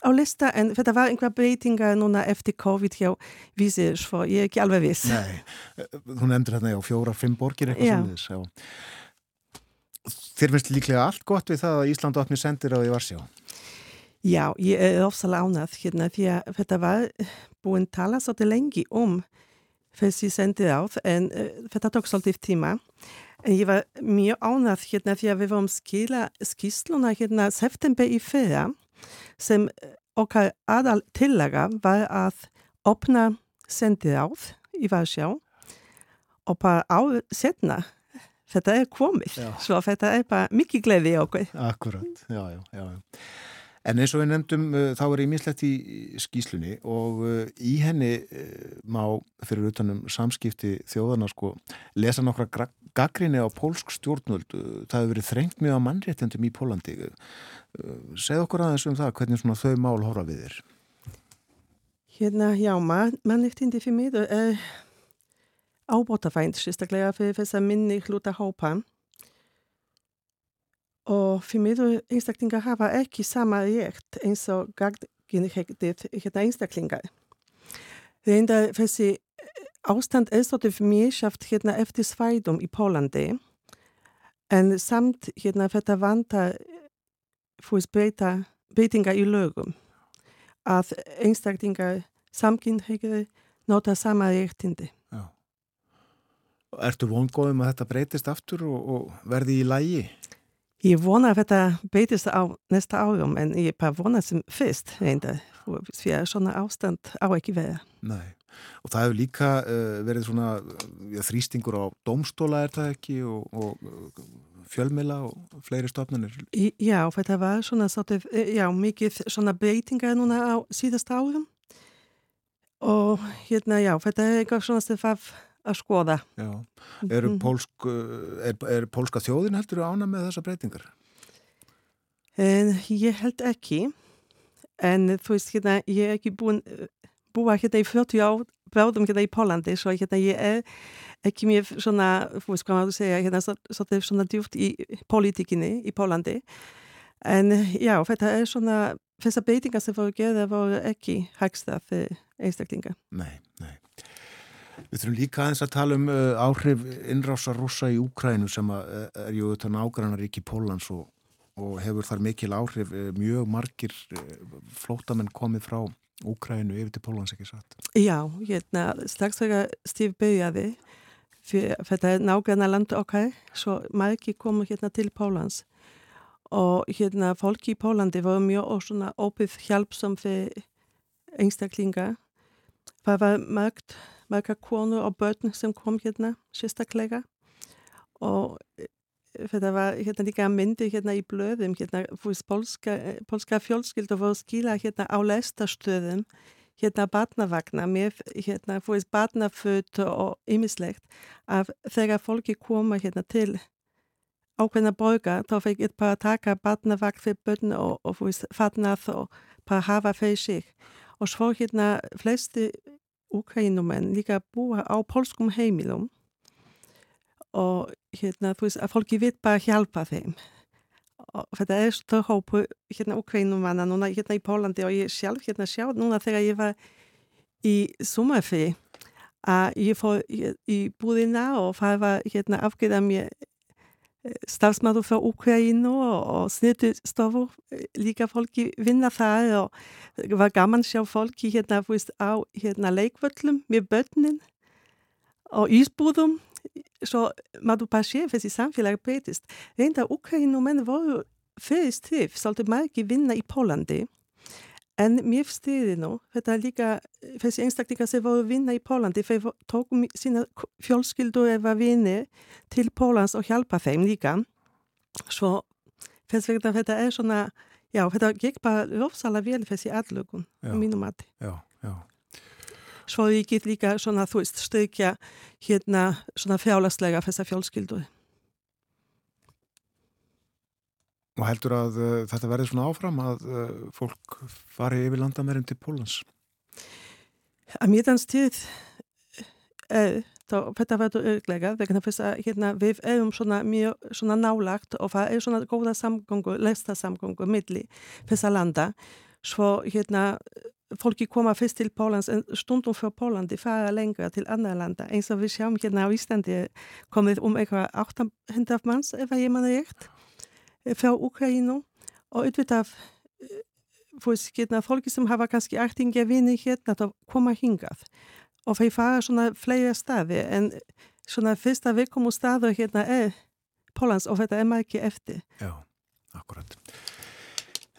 á lista en þetta var einhver breytinga núna eftir COVID hjá vísir svo ég er ekki alveg viss. Nei, hún endur hérna á fjóra, fimm borgir eitthvað Já. sem þess Þér finnst líklega allt gott við það að Ísland opni sendir á því Varsjá Já, ég er ofsalega ánað hérna því að þetta var búin tala svolítið lengi um þessi sendið áð en uh, þetta tók svolítið tíma. En ég var mjög ánað hérna því að við varum skila skýsluna hérna september í fyrra sem okkar aðal tillaga var að opna sendið áð í Varsjá og bara á setna þetta er komið, Já. svo þetta er bara mikið gleði okkur. Akkurat, já, já, já. En eins og við nefndum, uh, þá er ímislegt í skýslunni og uh, í henni má fyrir utanum samskipti þjóðana sko lesa nokkra gaggrinni á pólsk stjórnvöld. Uh, Það hefur verið þrengt mjög á mannréttendum í Pólandi. Segð okkur aðeins um það, hvernig svona þau mál horfa við þér. Hérna, já, man, mannréttindi fyrir mig er ábótafænt, sérstaklega fyrir þess að minni hluta hópa. Og fyrir mig einstaklingar hafa ekki sama rétt eins og gagginhegtið hérna einstaklingar. Reynda þessi ástand er svolítið mjögshaft hérna eftir svædum í Pólandi en samt hérna þetta vantar fúis breyta, breytingar í lögum að einstaklingar samkynhegri nota sama réttindi. Já. Ertu vongóðum að þetta breytist aftur og, og verði í lægi? Ég vona að þetta breytist á næsta árum en ég bara vona sem fyrst reynda því að svona ástand á ekki vera. Nei. Og það hefur líka uh, verið svona uh, þrýstingur á domstóla er það ekki og, og fjölmila og fleiri stofnanir. Í, já, þetta var svona svolítið, já, mikið svona breytingar núna á síðast árum og hérna, já, þetta er eitthvað svona það að skoða. Já. Eru Mhm. pólsk, uh, er, er pólska þjóðin heldur ána með þessa breytingar? En ég held ekki, en þú veist, hérna, ég er ekki búin, búa hérna í 40 ár, bráðum hérna í Pólandi, svo hérna ég er ekki mjög svona, hvað maður segja, hérna svolítið svona djúft í politíkinni í Pólandi. En já, þetta er svona, þessar breytingar sem voru gerða voru ekki hægsta fyrir einstaklinga. Nei, nei. Við þurfum líka aðeins að tala um uh, áhrif innrásar rússa í Úkrænu sem að, uh, er jú þetta nágrannaríki Pólans og, og hefur þar mikil áhrif uh, mjög margir uh, flótamenn komið frá Úkrænu yfir til Pólans ekki satt. Já, hérna, strax þegar Steve byrjaði, fyrir, þetta er nágranna land okkar, svo margir komu hérna til Pólans og hérna fólki í Pólandi voru mjög svona opið hjálpsam fyrir einstaklinga. Það var margt, marga konur og börn sem kom hérna sérstaklega og þetta var hérna líka myndi hérna í blöðum hérna fúist polska, polska fjölskyldu voru skila hérna á lestastöðum hérna barnavagna með hérna fúist barnaföt og ymmislegt að þegar fólki koma hérna til ákveðna borga þá fekk ég bara taka barnavagn fyrir börn og, og fúist fatnað og bara hafa fyrir sig. Og svo hérna flesti Ukraínumenn líka búa á polskum heimilum og hérna þú veist að fólki veit bara hjálpa þeim. Og þetta er stór hópu hérna Ukraínumanna núna hérna í Pólandi og ég sjálf hérna sjá núna þegar ég var í sumarfri að ég fór í, búðina og var hérna afgjöða mér starfsmaður frá Ukraínu og, snittustofu líka fólki vinna þar og var gaman sjá fólki hérna, veist, á hérna, leikvöllum með börnin og ísbúðum svo maður sé þessi samfélag breytist reynda Ukraínu menn voru fyrir strif svolítið margi vinna í Pólandi en mér styrði nú þetta líka þessi einstaklingar sem voru vinna í Pólandi þeir tókum sína fjölskyldur eða vinir til Pólans og hjálpa þeim líka svo þess vegna þetta er svona já, þetta gekk bara rofsalega vel þessi aðlögun mínum mati Já, já Svo ég get líka svona, þú veist, stökja hérna svona fjálastlega þessa fjölskyldur Og heldur að uh, þetta verði svona áfram að uh, fólk fari yfir landamærin til Pólans? Að mér þanns tíð er þá þetta verður örglega vegna þess að hérna, við erum svona mjög svona nálagt og það er svona góða samgöngu, lesta samgöngu milli þessa landa svo hérna fólki koma fyrst til Pólans en stundum fyrir Pólandi fara lengra til andra landa eins og við sjáum hérna á Íslandi komið um eitthvað 800 manns ef ég manna rétt frá Ukraínu og auðvitað hérna, fólki sem hafa kannski artingi vinni hérna þá koma hingað og þeir fara svona fleira staði en svona fyrsta viðkomu staðu hérna er Pólans og þetta er ekki eftir. Já, akkurat.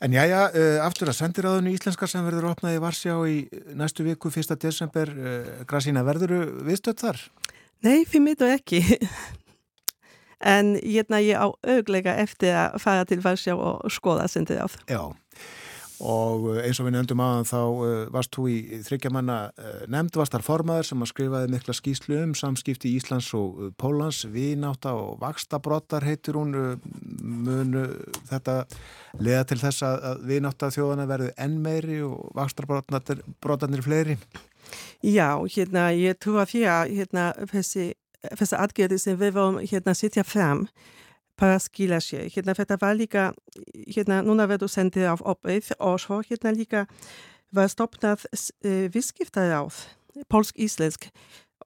En já, já, uh, aftur að sendiráðinu íslenskar sem verður opnaði Varsjá í næstu viku, 1. desember, uh, Grasína, verður viðstödd þar? Nei, fyrir mitt og ekki. (laughs) en hérna ég á auglega eftir að fara til Varsjá og skoða sendiráð. Já, og eh, eins og við nefndum aðan þá uh, varst þú í þryggjamanna uh, nefnd vastar formaður sem að skrifaði mikla skýslu um samskipti í Íslands og Pólans vináta og vakstabrottar heitir hún munu þetta leða til þess að vináta þjóðana verði enn meiri og vakstabrottarnir fleiri? Já, hérna ég trú að því að hérna, þessi, atgerði sem við vorum hérna sitja fram bara skila sér. Hérna þetta var líka, hérna núna verður sendið af opið og svo hérna líka var stopnað uh, visskiptaráð, polsk-íslensk.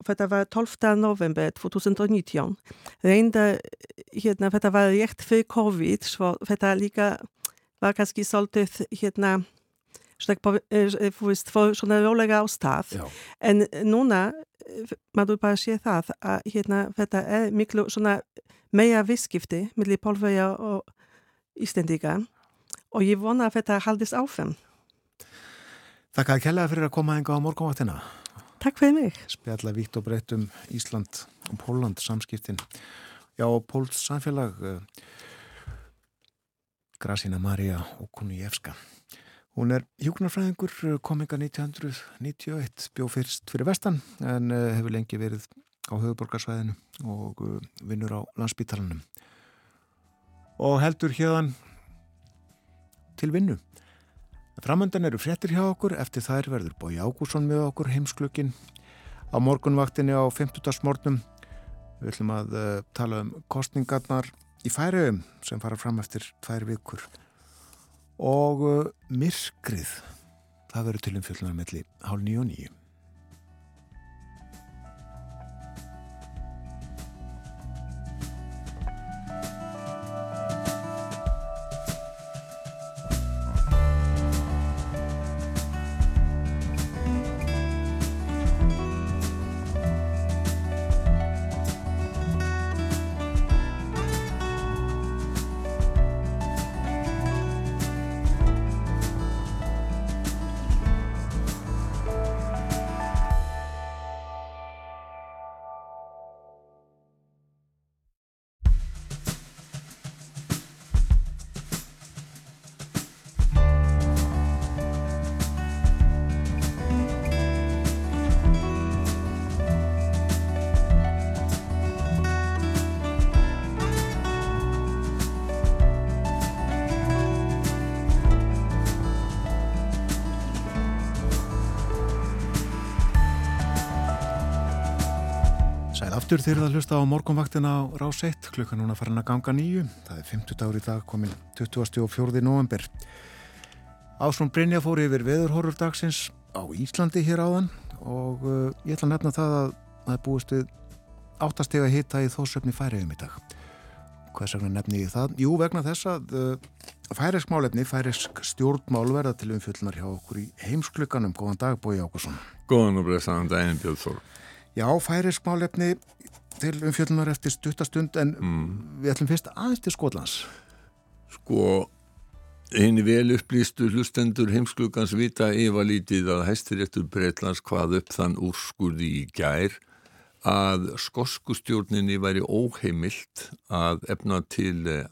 Þetta var 12. november 2019. Reynda, hérna þetta var rétt fyrir COVID, svo þetta líka var svolítið hérna svona rólega á stað. Já. En núna, maður bara sé það að hérna þetta er miklu svona meira visskipti millir Pólverja og Íslendíka og ég vona að þetta haldist áfram. Takk að kellaði fyrir að koma enga á morgunvaktina. Takk fyrir mig. Spjalla vitt og breytt um Ísland og Póland samskiptin. Já, Póls samfélag uh, Grasina Maria Okunijevska. Hún er hjóknarfræðingur, eh, kominga 1991, bjó fyrst fyrir vestan en uh, hefur lengi verið á höfuborgarsvæðinu og uh, vinnur á landsbítalanum og heldur hérðan til vinnu. Framöndan eru fréttir hjá okkur, eftir þær verður Bói Ágússon með okkur heimsklukkin á morgunvaktinni á 50. mornum. Við ætlum að uh, tala um kostningarnar í færiðum sem fara fram eftir tvær vikur og uh, myrkrið, það verður til um fjöldunarmelli hálf nýju og nýju. Aftur þeirra að hlusta á morgunvaktina á Rás 1 klukkan núna farin að ganga nýju það er 50 dagur í dag komin 24. november Ásson Brynja fór yfir veðurhorur dagsins á Íslandi hér áðan og uh, ég ætla að nefna það að það er búist við áttastega hitta í þósöfni færiðum í dag. Hvers vegna nefni ég það? Jú, vegna þess að uh, færisk málefni, færisk stjórnmál verða til umfjöldunar hjá okkur í heimsklukkanum Góðan dag, Bói Ákusson Góðan og blessaðan daginn, Björn Þór. Já, færisk málefni til umfjöldunar eftir stuttastund en mm. við ætlum fyrst aðeins til Skotlands. Sko eini vel upplýstu hlustendur heimsklugans vita yfirlítið að hæstiréttur Breitlands hvað upp þann úrskurði í gær að skoskustjórninni væri óheimilt að efna til eh,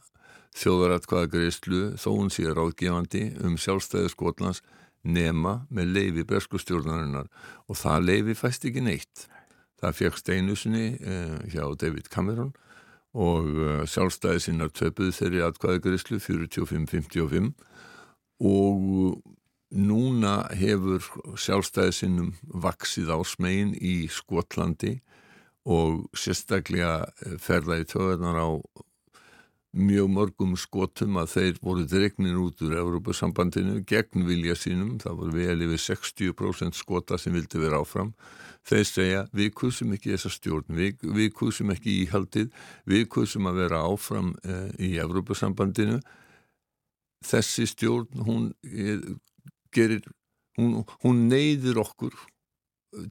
þjóðaratkvæðagreyslu þó hún sé ráðgefandi um sjálfstæði Skotlands nema með leifi breskustjórnarinnar og það leifi fæst ekki neitt Það fegst einu sinni uh, hjá David Cameron og uh, sjálfstæði sinnar töpuð þeirri atkvæðagrislu 45-55 og núna hefur sjálfstæði sinnum vaksið á smegin í Skotlandi og sérstaklega ferða í töðunar á mjög mörgum skotum að þeir voru dregnir út úr Európa-sambandinu gegn vilja sínum, það voru vel yfir 60% skota sem vildi vera áfram þeir segja við kusum ekki þessa stjórn, við, við kusum ekki íhaldið, við kusum að vera áfram eh, í Európa-sambandinu þessi stjórn hún eh, gerir hún, hún neyður okkur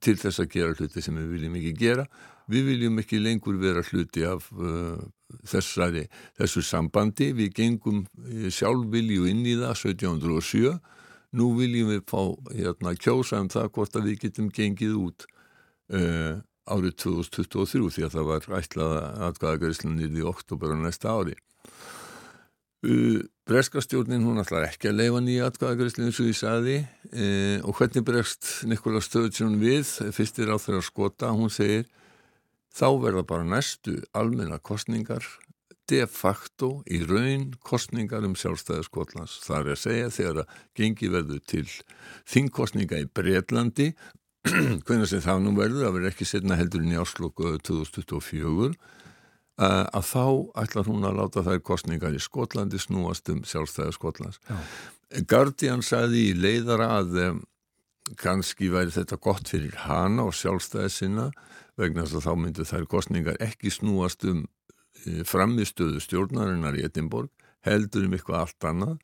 til þess að gera hluti sem við viljum ekki gera. Við viljum ekki lengur vera hluti af uh, þessari, þessu sambandi. Við gengum uh, sjálfvilju inn í það 1707 nú viljum við fá hérna, kjósa um það hvort að við getum gengið út uh, árið 2023 því að það var ætlað aðgæðagaríslanir í oktober á næsta ári. Uh, Breskastjórnin hún ætlar ekki að leifa nýja atkvæðagreyslu eins og ég saði e, og hvernig bregst Nikola Stöðsson við? Fyrstir á þeirra skota, hún segir þá verða bara næstu almenna kostningar de facto í raun kostningar um sjálfstæði Skotlands. Það er að segja þegar að gengi verður til þingkostninga í Breitlandi (clears throat) hvernig sem það nú verður, það verður ekki setna heldur inn í áslokku 2024 Uh, að þá ætlar hún að láta þær kostningar í Skotlandi snúast um sjálfstæða Skotlands. Já. Guardian sagði í leiðara að um, kannski væri þetta gott fyrir hana og sjálfstæði sinna vegna þess að þá myndu þær kostningar ekki snúast um framistöðu stjórnarinnar í Edinborg heldur um eitthvað allt annað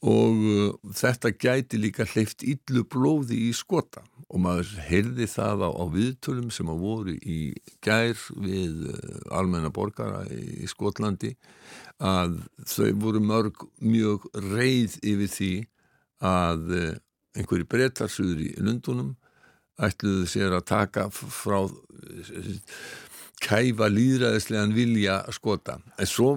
og uh, þetta gæti líka hleyft yllu blóði í skota. Og maður heyrði það á, á viðtölum sem að voru í gær við uh, almenna borgara í, Skotlandi að þau voru mörg mjög reið yfir því að uh, einhverju breytarsúður í Lundunum ætluðu sér að taka frá kæfa líðræðislegan vilja skota. En svo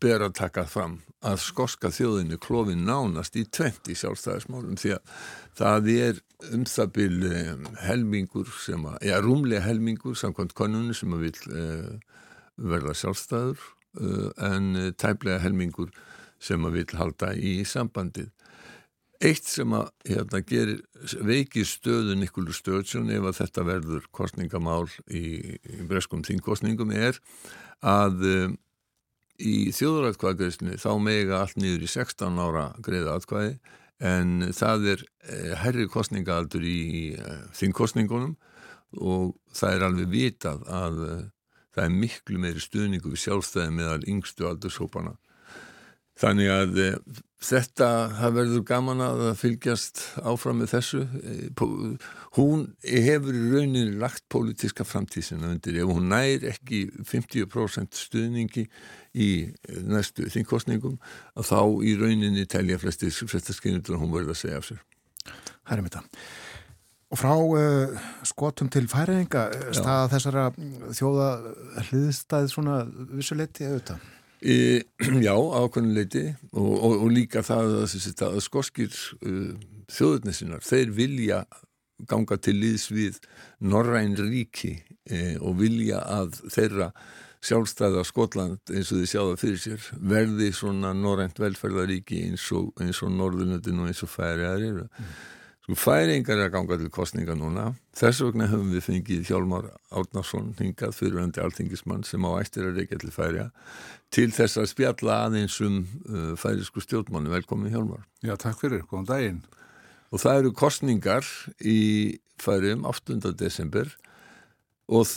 ber að taka fram að skoska þjóðinu klófin nánast í 20 sjálfstæðismálum því að það er um það byrju helmingur sem að, já rúmlega helmingur samkvæmt konunni sem að vil uh, verða sjálfstæður uh, en tæplega helmingur sem að vil halda í sambandið. Eitt sem að hérna, gerir veiki stöðu Nikolur Stöðsson ef að þetta verður kostningamál í, í breskum þingkostningum er að um, í þjóðrætkvæðgreyslu þá mega allt niður í 16 ára greiða atkvæði en það er eh, herri kostningaaldur í eh, þingkostningunum og það er alveg vitað að eh, það er miklu meiri stuðningu við sjálfstæði meðal yngstu aldurshópana Þannig að e, þetta, það verður gaman að fylgjast áfram með þessu. E, hún hefur í rauninni lagt pólitíska framtísina undir. Ef hún nær ekki 50% stuðningi í næstu þingkostningum, að þá í rauninni telja flesti skynundur að hún verður að segja af sér. Það er mitt að. Og frá uh, skotum til færinga, staða þessara þjóða hliðstæð svona vissuleiti auðvitað? E, (clears throat) já, ákveðnuleiti og, og, og líka það að, að skoskir uh, þjóðurnesinnar, þeir vilja ganga til líðs við Norræn ríki e, og vilja að þeirra sjálfstæða Skotland eins og þið sjáða fyrir sér verði svona Norrænt velferðaríki eins og, og Norðunöndin og eins og færiðar eru. Mm. Sko færingar er að ganga til kostninga núna. Þess vegna höfum við fengið Hjálmar Árnarsson hingað fyriröndi alþingismann sem á ættir að reykja til færiða til þess að spjalla aðeins um uh, færisku stjórnmánu. Velkomin Hjálmar. Já, takk fyrir. Góðan daginn. Og það eru kostningar í færiðum 8. desember og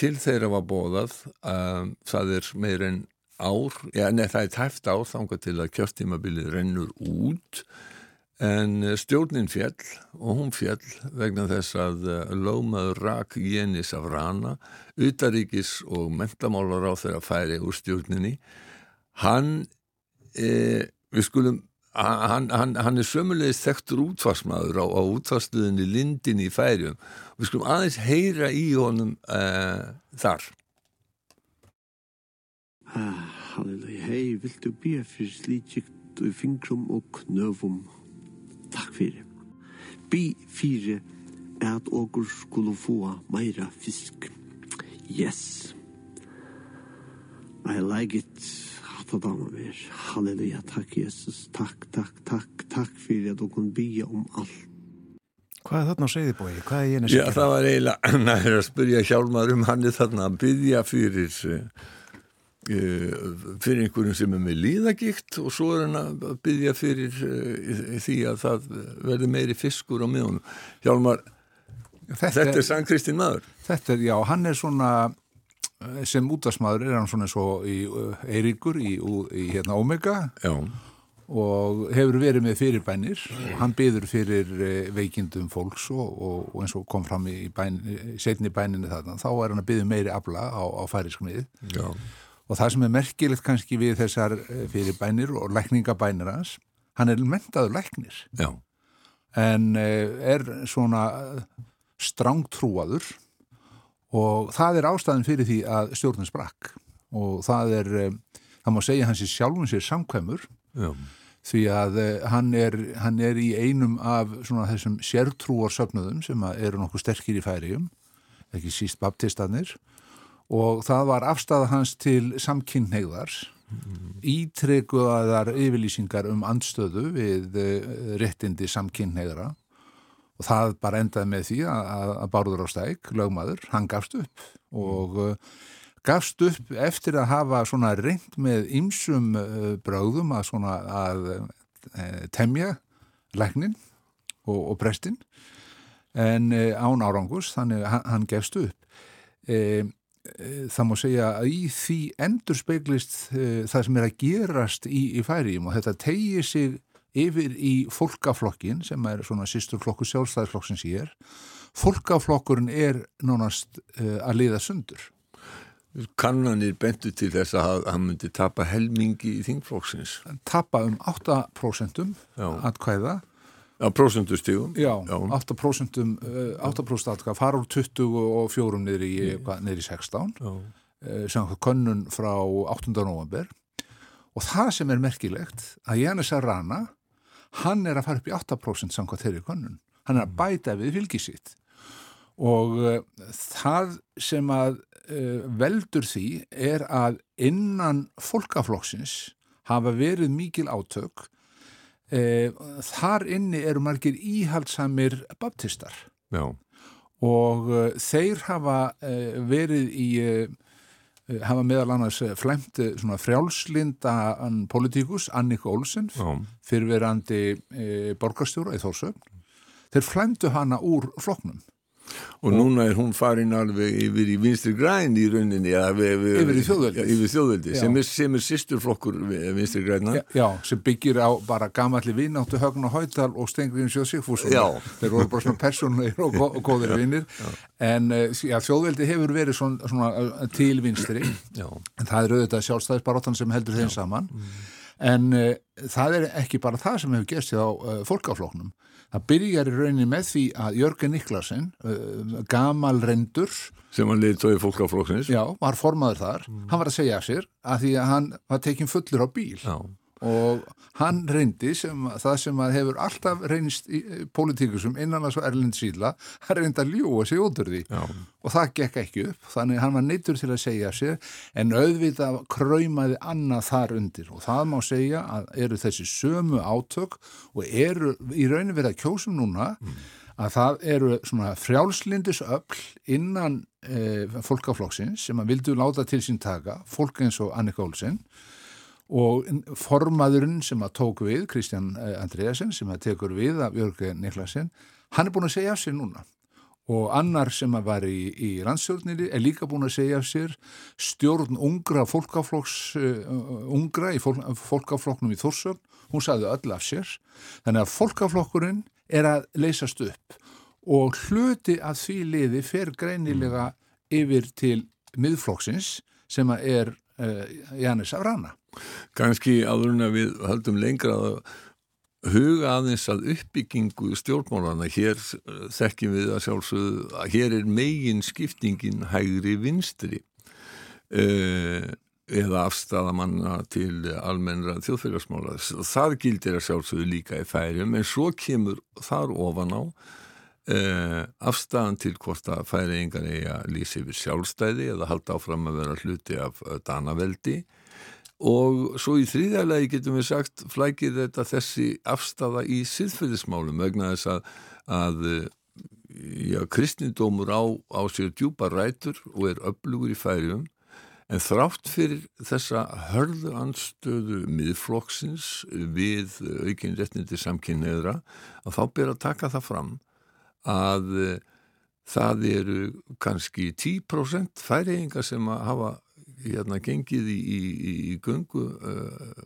til þeirra var bóðað að um, það er meir en ár, já, neð það er tæft ár þángar til að kjörtímabilið rennur út og En eh, stjórnin fjell og hún fjell vegna þess að eh, lögmaður rak Jénis af rana, utaríkis og mentamálar á þeirra færi úr stjórninni. Hann, e, skulum, hann, hann, hann er sömulegist þekktur útfarsmaður á, á útfarstuðinni Lindin í færium. Við skulum aðeins heyra í honum e, þar. Ah, halleluja, hei, viltu býja fyrir slítsíkt og fingrum og knöfum Takk fyrir. Bi fyrir at okur skulle få meira fisk. Yes. I like it. Hatta dama mer. Halleluja. Takk, Jesus. Takk, takk, takk, takk fyrir at okur bia om alt. Hva er þarna nå skjedde? Hva er det nå skjedde? Ja, það var eila. (laughs) Nei, jeg spør jeg Hjalmar om han er tatt nå. Bidja fyrir fyrir einhverjum sem er með líðagikt og svo er hann að byggja fyrir uh, því að það verði meiri fiskur á miðunum. Hjálmar, þetta, þetta er Sann Kristinn maður. Þetta er, já, hann er svona sem útvarsmaður er hann svona svo í Eiríkur í, í hérna Omega. Já. Og hefur verið með fyrirbænir. Hann byður fyrir eh, veikindum fólks og, og, og eins og kom fram í bæn, setni bæninu þarna. Þá er hann að byðu meiri afla á, á færiskmið og það sem er merkilegt kannski við þessar eh, fyrirbænir og lækningabænir hans hann er mentaður læknir. Já. en eh, er svona strángtrúaður og það er ástæðin fyrir því að stjórnum sprakk. Og það er það má segja hans í sjálfum sér samkvæmur. Já. Því að eh, hann er, hann er í einum af svona þessum sértrúarsöfnuðum sem eru nokkuð sterkir í færium, ekki síst baptistanir og það var afstæða hans til samkynneigðars, mm. ítrekuðaðar yfirlýsingar um andstöðu við eh, réttindi samkynneigðara og það bara endaði með því að, að Bárður á stæk, lögmaður, hann gafst upp. Og mm. gafst upp eftir að hafa svona reynd með ymsum uh, bröðum að svona að temja læknin og, og prestin en án árangus þannig hann, gefst upp það má segja að í því endur speiklist það sem er að gerast í, í færiðum og þetta tegir sig yfir í fólkaflokkin sem er svona sýsturflokku sjálfstæðisflokk sem sér fólkaflokkurinn er nánast að liða sundur. Kannanir bentu til þess að hann myndi tapa helmingi í þingflokksins. Tapa um 8% atkvæða Já, prosentustígum Já, Já. 8% 8% atkvæða fara úr 24 niður í, niður í 16 Já. sem könnun frá 8. november og það sem er merkilegt að Jannis Arana hann er að fara upp í 8% samkvæmt þeirri könnun hann er að bæta við fylgisitt og uh, það sem að uh, veldur því er að innan fólkaflokksins hafa verið mikil átök þar inni eru margir íhaldsamir baptistar. Já. og þeir hafa verið í hafa meðal annars flæmt svona frjálslinda politíkus Annika Olsen fyrirverandi borgarstjóra í Þórsögn þeir flæmdu hana úr floknum og núna er hún farin alveg yfir í vinstri græn í rauninni við, yfir í þjóðveldi, ja, þjóðveldi sem, er, er sýsturflokkur vinstri græna já, já, sem byggir á bara gamalli vináttu högn og hættal og Stengriðin Sjóð Sigfússon. Þeir voru bara svona personleir og, og góðir vinnir en eh, já, þjóðveldi hefur verið svona, svona eh, til vinstri. En það er auðvitað sjálfstæðisbaróttan sem heldur þeim saman. Mm. En uh, það er ekki bara það sem hefur gestið á uh, fólkafloknum Það byrjar í rauninni með því að Jörgen Niklasen, uh, gamal rendur sem hann liði tóið fólkaflokksins Já, var formaður þar, mm. hann var að segja sér að því að hann var tekinn fullur á bíl Já. Og hann reyndi sem, það sem að hefur alltaf reynist í politíkusum innan að svo Erlind Síla, hann reyndi að ljúa sig út úr því Já. og það gekk ekki upp þannig hann var neittur til að segja sér en auðvitað kröymaði annað þar undir og það má segja að eru þessi sömu átök og eru í raunin verið að kjósum núna mm. að það eru svona frjálslindis öll innan e, fólkaflokksins sem að vildu láta til sín taka, fólk eins og Annika Olsen og formaðurinn sem að tók við, Kristján eh, Andreasen sem að tekur við af Jörgur Niklasen, hann er búin að segja af sér núna. Og annar sem að var í, í landstjórnir er líka búin að segja af sér. Stjórn ungra fólkaflokks uh, ungra í fólk, fólkaflokknum í Þórsögn, hún sagði öll af sér. Þannig að fólkaflokkurinn er að leysast upp. Og hluti að því liði fer greinilega yfir til miðflokksins sem að er uh, Jannis Avrana Ganski áðurinn að við höldum lengra að huga aðeins að uppbyggingu stjórnmálana hér uh, þekkjum við að sjálfsögðu að hér er megin skiptingin hægri vinstri uh, eða afstæðamanna til almennra þjóðfélagsmála. Það gildir að sjálfsögðu líka í færum en svo kemur þar ofan á uh, afstæðan til hvort að færingar eiga lýsi yfir sjálfstæði eða halda áfram að vera hluti af danaveldi og svo í þrýðalagi getum við sagt flækir þetta þessi afstafa í siðferðismálum vegna þess að, að já, kristnindómur á, á sér djúpa rætur og er öflugur í færium en þrátt fyrir þessa hörðu anstöðu miðflokksins við aukinn réttindi samkynneðra að þá ber að taka það fram að uh, það eru kannski 10% færiðingar sem að hafa hérna gengið í, í, í göngu uh,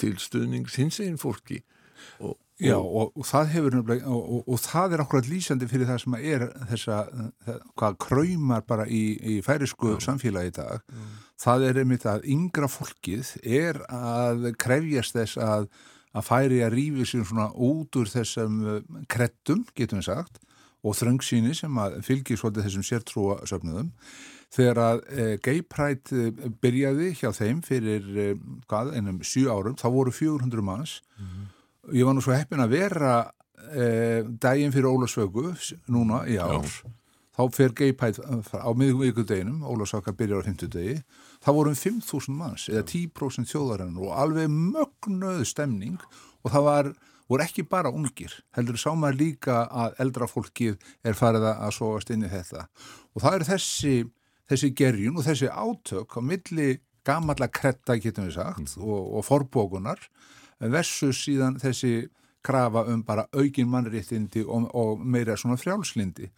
til stuðnings hins einn fólki og Já, og, og það hefur og, og, og það er akkurat lýsandi fyrir það sem er þessa, það, hvað kræmar bara í, í færisku Já. samfélagi í dag. Já. Það er einmitt að yngra fólkið er að krefjast þess að, að færi að rífi sér svona út úr þessum krettum, getum við sagt, og þröngsýni sem að fylgir svolítið þessum sértrúa söfnuðum. Þegar að e, Gay Pride e, byrjaði hjá þeim fyrir e, hvað, einum sjú árum, þá voru 400 manns. Mm -hmm ég var nú svo heppin að vera eh, daginn fyrir Ólasvögu núna í ár. Já. þá fer geipæð á miðvíkudeginum Ólasvöka byrjar á 50 degi þá vorum 5.000 manns eða 10% þjóðarinn og alveg mögnuð stemning. Og það var voru ekki bara ungir, heldur sá maður líka að eldra fólkið er farið að sóast inn í þetta. Og það er þessi, þessi gerjun og þessi átök á milli gamalla kretta getum við sagt mm. og, og forbókunar versus síðan þessi krafa um bara aukin mannréttindi og, og meira svona frjálslindi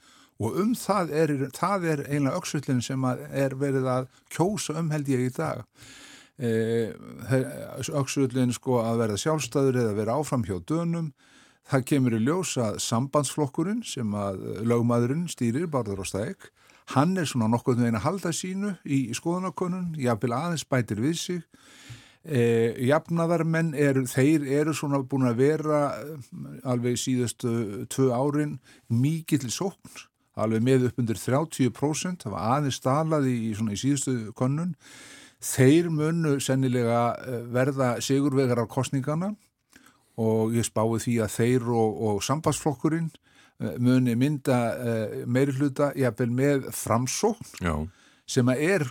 og um það er, það er einlega auksvöldin sem er verið að kjósa um held ég í dag. E, auksvöldin sko að verða sjálfstæður eða vera áfram hjá dönum. Það kemur í ljós að sambandsflokkurinn sem að lögmaðurinn stýrir Barður og Stæk hann er svona nokkuð með eina halda sínu í, í skoðanakonun, jáfnvel aðeins bætir við sig. E, jafnaðarmenn eru, þeir eru svona búin að vera eh, alveg síðustu tvö árin mikið til sókn, alveg með upp undir 30%, það var aðeins stalaði í, í síðustu konnun þeir munu sennilega eh, verða sigurvegar af kostningana og ég spái því að þeir og, og sambandsflokkurinn muni mynda meiri hluta jafnvel með framsókn Já. sem er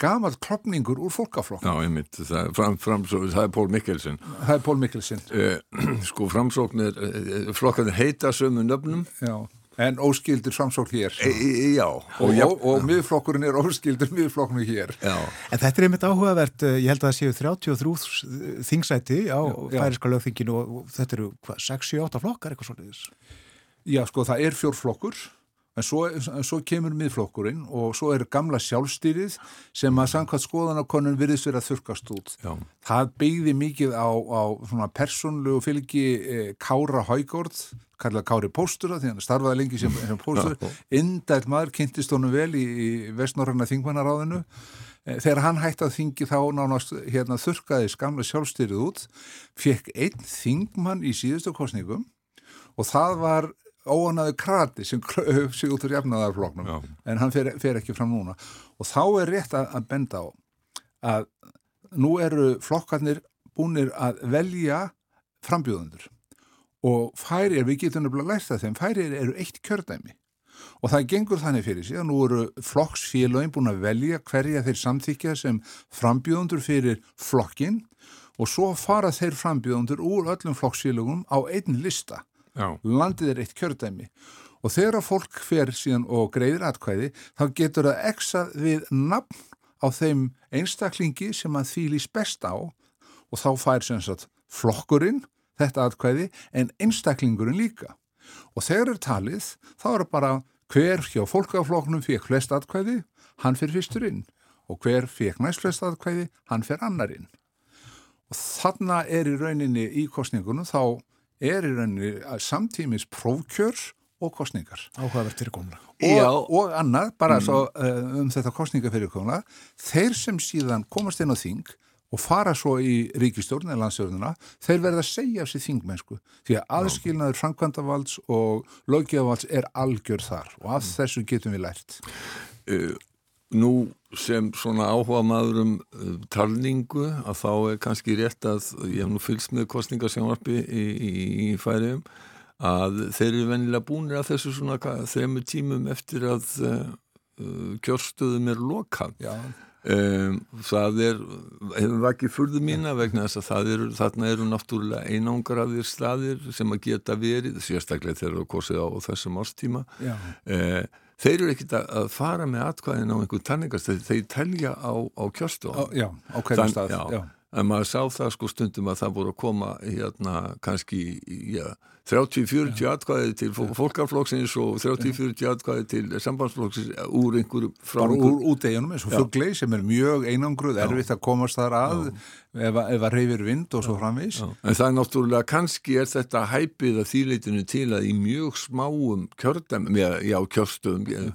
gamalt klopningur úr fólkaflokk Já, einmitt, það fram, fram, það er Pól Mikkelsen. Það er Pól Mikkelsen. Eh, (clears throat) Sko, framsóknir eh, flokkarnir heita sömu nöfnum. Já, en óskildir framsókn hér. E, Já. Og, og, og, og miðflokkurinn er óskildir miðflokknu hér. Já. En þetta er einmitt áhugavert ég held að það séu 33 þingsæti á færiska lögþinginu og þetta eru 6-7-8 flokkar eitthvað svolítið Já, sko, það er fjórflokkur en svo, svo kemur miðflokkurinn og svo er gamla sjálfstýrið sem að samkvæmt skoðanakonun virðist verið að þurkast út. Já. Það beigði mikið á, á persónlegu fylgi e, Kára Haugård, kallað Kári Póstura því hann starfaði lengi sem, sem póstur, indælt maður, kynntist honum vel í, í vestnorrana þingmannaráðinu. E, þegar hann hætti að þingi þá nánast hérna, þurkaðis gamla sjálfstýrið út, fekk einn þingmann í síðustu kostningum og það var óanaðu krati sem (laughs) sig út úr jafnaðarfloknum Já. en hann fer, fer ekki fram núna. Og þá er rétt að, að benda á að nú eru flokkarnir búinir að velja frambjóðundur og færir, við getum nefnilega lært það þeim, færir eru eitt kjördæmi. Og það gengur þannig fyrir sig að nú eru flokksfélagin búin að velja hverja þeir samþykja sem frambjóðundur fyrir flokkin og svo fara þeir frambjóðundur úr öllum flokksfélagum á einn lista Já. landið er eitt kjördæmi. Og þegar fólk fer síðan og greiðir atkvæði þá getur það eksa við nafn á þeim einstaklingi sem að þýlis best á. Og þá fær sem sagt flokkurinn þetta atkvæði en einstaklingurinn líka. Og þegar er talið þá er bara hver hjá fólkafloknum fekk flest atkvæði, hann fyrir fyrstur inn. Og hver fekk næst flest atkvæði, hann fyrir annar inn. Og þarna er í rauninni í kostningunum þá er í rauninni samtímis prófkjörs og kostningar. Áhugavert fyrir komla. Og, og annað, bara mm. svo uh, um þetta kostninga fyrir komla, þeir sem síðan komast inn á þing og fara svo í ríkistjórn eða landsjórnuna, þeir verða að segja af sér þingmennsku því að aðskilnaður framkvæmdavalds og löggeðavalds er algjör þar og af mm. þessu getum við lært. Uh, Nú sem svona áhuga maður um uh, talningu að þá er kannski rétt að ég hef nú fylgst með kostningarsjónvarpi í, í, í færiðum að þeir eru venilega búinir að þessu svona þremu tímum eftir að uh, kjörstöðum er lokað. Um, það er, hefur vakið furðu mína vegna þess að það eru, þarna eru náttúrulega einangraðir staðir sem að geta verið, sérstaklega þegar það kosið á þessum ástíma Já. uh, þeir eru ekkit að- að fara með atkvæðin á einhvern tanningast, þeir, telja á, á kjörstu Á, já, á hverjum stað. já. Já. en maður sá það sko stundum að það voru að koma hérna kannski já, 30-40 atkvæði til fó- fólkaflokksins og 30-40 atkvæði til sambandsflokksins úr einhverju frá úr úteginum eins og Já. fuglei sem er mjög einangruð, erfitt að komast þar að ef, að- ef að reyfir vind og svo framvís. Já, En það er náttúrulega, kannski er þetta hæpið að þýleitinu til að í mjög smáum kjördæm, já, já kjörstöðum, eh,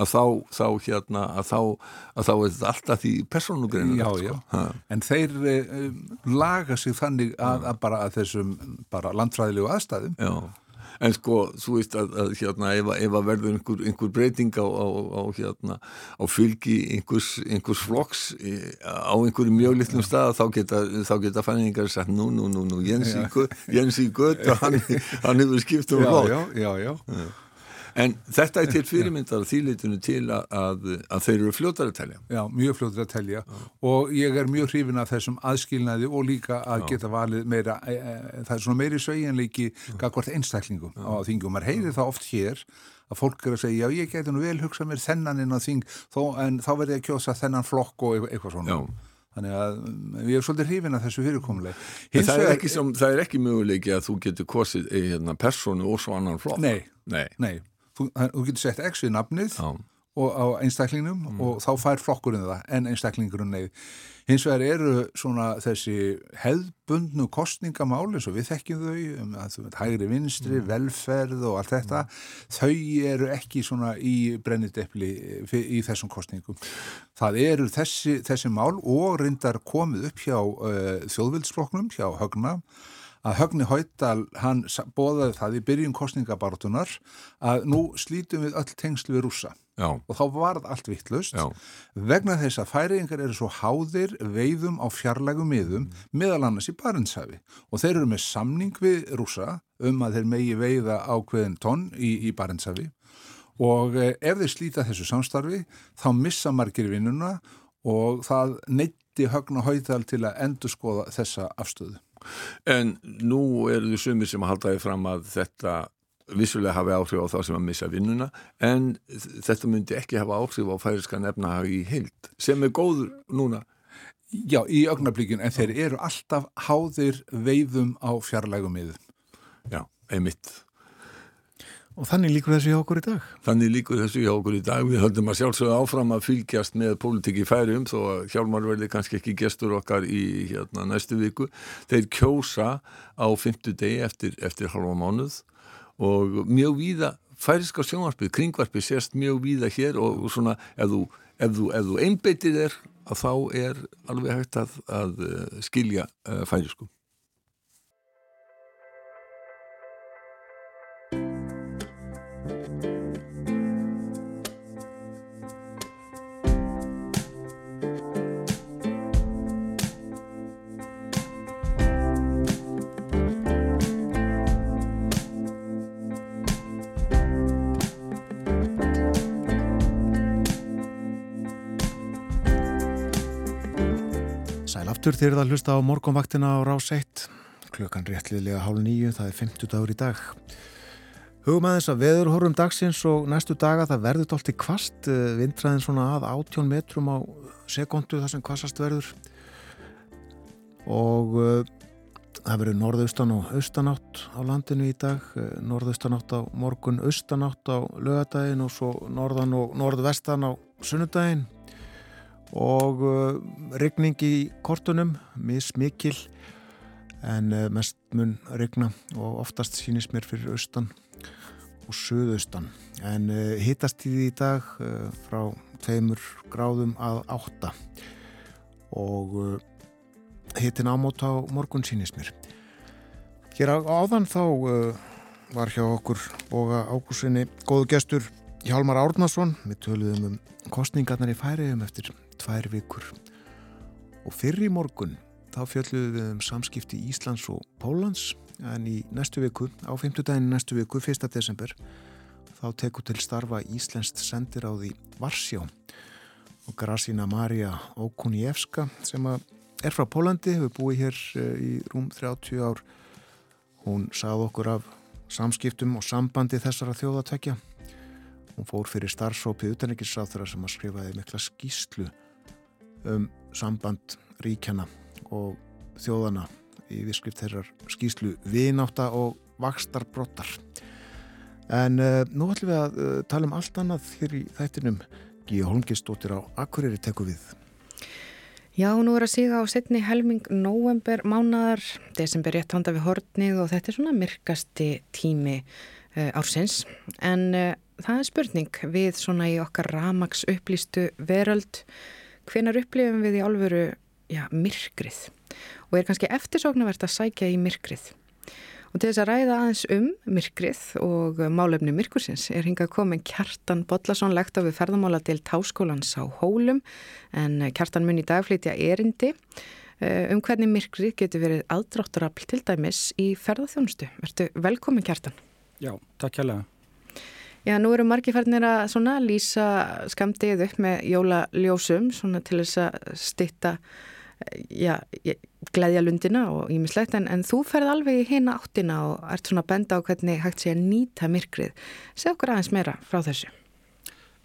að þá, þá hérna, að þá, að þá er þetta alltaf því persónugreinu. Já, já. En þeir eh, laga sig þannig að, að bara að þessum bara landfræðilegu aðstæðum. Já, en sko, þú veist að, að hérna, ef, ef að verður einhver, einhver breyting á, á, á, hérna, á fylgi einhvers, einhers flokks eh, á einhverju mjög litlum stað þá geta, geta fæningar sagt nú, nú, nú, nú, Jens í, gött og (laughs) hann, hann hefur skipt um flokk. já, já, já. En þetta er til fyrirmyndar að þýleitinu til að, að, að þeir eru fljótar að telja. Já, mjög fljótur að telja og ég er mjög hrifin af þessum aðskilnaði og líka að geta valið meira, e, e, það er svona meiri sveigjanleiki gagvart einstaklingum á þingum. Maður heyrir það oft hér að fólk er að segja, já ég geti nú vel hugsað mér þennan inn á þing, þó, en þá verði ég að kjósa þennan flokk og eitthvað, svona. Já. Þannig að mm, ég er svolítið hrifin af þessu fyrirkomuleg. Það er, ekki er ekki möguleiki að þú getur kosið eh, hérna, personu og svo annan flokk. Nei, Nei. nei. Þú, þú getur sett x við nafnið Já. og á einstaklingnum og þá fær flokkurinn það en einstaklingurinn nei. Hins vegar eru svona þessi hefðbundnu kostningamál eins og við þekkjum þau um að veit hægri vinstri, velferð og allt þetta, þau eru ekki svona í brennidepli í þessum kostningum. Það eru þessi, þessi mál og reyndar komið upp hjá uh, þjóðvildsflokknum, hjá Högna að Högni Hóital, hann bóðaði það í byrjun kostningabartunar að nú slítum við öll tengsl við rússa. Já. og þá varð allt vittlust vegna þess að færiðingar eru svo háðir veiðum á fjarlægum miðum meðal annars í Barentshafi. Og þeir eru með samning við rússa um að þeir megi veiða ákveðin tonn í, í Barentshafi. Og eh, ef þeir slíta þessu samstarfi þá missa margir vinnuna og það neytti Högna Hóital til að endurskoða þessa afstöðu. En nú eru þau sumir sem haldaði fram að þetta vissulega hafi áhrif á þá sem að missa vinnuna en þetta myndi ekki hafa áhrif á færiskan efnahag í heild sem er góður núna. Já, í augnablíkin, en þeir eru alltaf háðir veiðum á fjarlægum miðum. Já, einmitt. Og þannig líkur þessu hjá okkur í dag. Þannig líkur þessu hjá okkur í dag. Við höldum að sjálfsögða áfram að fylgjast með pólitík í færium þó að Hjálmar verði kannski ekki gestur okkar í hérna, næstu viku. Þeir kjósa á fymtu degi eftir, eftir halva mánuð og mjög víða færiska sjónvarpið, kringvarpið sést mjög víða hér og svona ef þú, ef þú, ef þú einbeitir þér að þá er alveg hægt að, að uh, skilja uh, aftur þeir eru að hlusta á morgunvaktina á rás 1 klukkan réttliðlega hálf nýju, það er 50 dagur í dag. Hugum aðeins að veðurhorfum dagsins og næstu daga það verður tólti kvast, vindræðin svona að 18 metrum á sekundu þar sem kvastast verður. Og uh, það verður norðaustan og austanátt á landinu í dag, norðaustanátt á morgun, austanátt á lögadaginn og svo norðan og norðvestan á sunnudaginn og uh, rigning í kortunum, mismikil en uh, mest mun rigna og oftast sínist mér fyrir austan og suðaustan. En uh, hittast í dag frá tveimur gráðum að átta. Og hittin ámót á morgun sínist mér. Hér á, áðan þá var hjá okkur Boga Ágúsinni góðu gestur Hjálmar Árnason. Við töluðum um kostningarnar í færiðum eftir tvær vikur og fyrir morgun þá fjöldluðum við um samskipti Íslands og Pólans en í næstu viku, á 50 daginn næstu viku, 1. desember þá tekur til starfa Íslenskt sendir á því Varsjá og Grasina Maria Okunievska sem er frá Pólandi, hefur búið hér eh, í rúm 30 ár. Hún sagði okkur af samskiptum og sambandi þessara þjóðatökja. Hún fór fyrir starfsópið utanrikiðsáþara sem að skrifaði mikla skýslu um samband ríkjana og þjóðana í viðskrift þeirrar skýslu vináta og vakstarbrottar. En uh, nú ætlum við að uh, tala um allt annað hér í þættinum. Gíja Holmgistóttir á Akureyri teku við. Já, nú er að síga á setni helming november mánadar, desember rétt handa við hortnið og þetta er svona myrkasti tími uh, ársins. En það er spurning við svona í okkar ramags upplýstu veröld, hvenar upplifum við í alvöru já, myrkrið? Og er kannski eftirsóknarvert að sækja í myrkrið? Og til þess að ræða aðeins um myrkrið og málefni myrkursins er hingað komin Kjartan Bodlason lekt á við ferðamála til Táskólans á Hólum en Kjartan mun í dag flytja erindi eh, um hvernig myrkrið getur verið aðdrátturafl til dæmis í ferðarþjónustu. Vertu velkomin Kjartan. Já, takk hjálpa. Já, nú eru margi færnir að svona lýsa skamdið upp með jólaljósum svona til þess að stitta já, gleðja lundina og ímislegt en, en þú ferð alveg í hina áttina og ert svona benda á hvernig hægt sé að nýta myrkrið. Segð okkur aðeins meira frá þessu.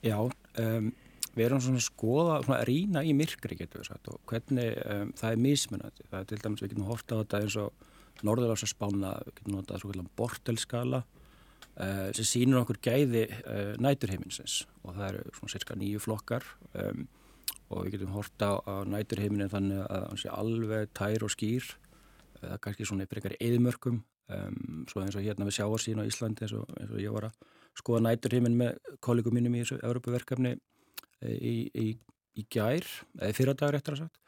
Já, um, við erum svona að skoða, svona að rína í myrkri getur við sagt og hvernig um, það er mismunandi. Það er til dæmis, við getum horta á þetta eins og Norðurlása spána, við getum notað svona bortelskala sem sínur okkur gæði uh, næturheiminsins og það eru svona cirka nýju flokkar um, og við getum horta á, næturheiminin þannig að hann sé alveg tær og skýr. Það er kannski svona yfir eitthvað eðmörkum um, svo eins og hérna við sjáarsín á Íslandi eins og, eins og ég var að skoða næturheimin með kollegum mínum í þessu Európaverkefni í, í, í gær, eða fyrradagur eftir að sagt.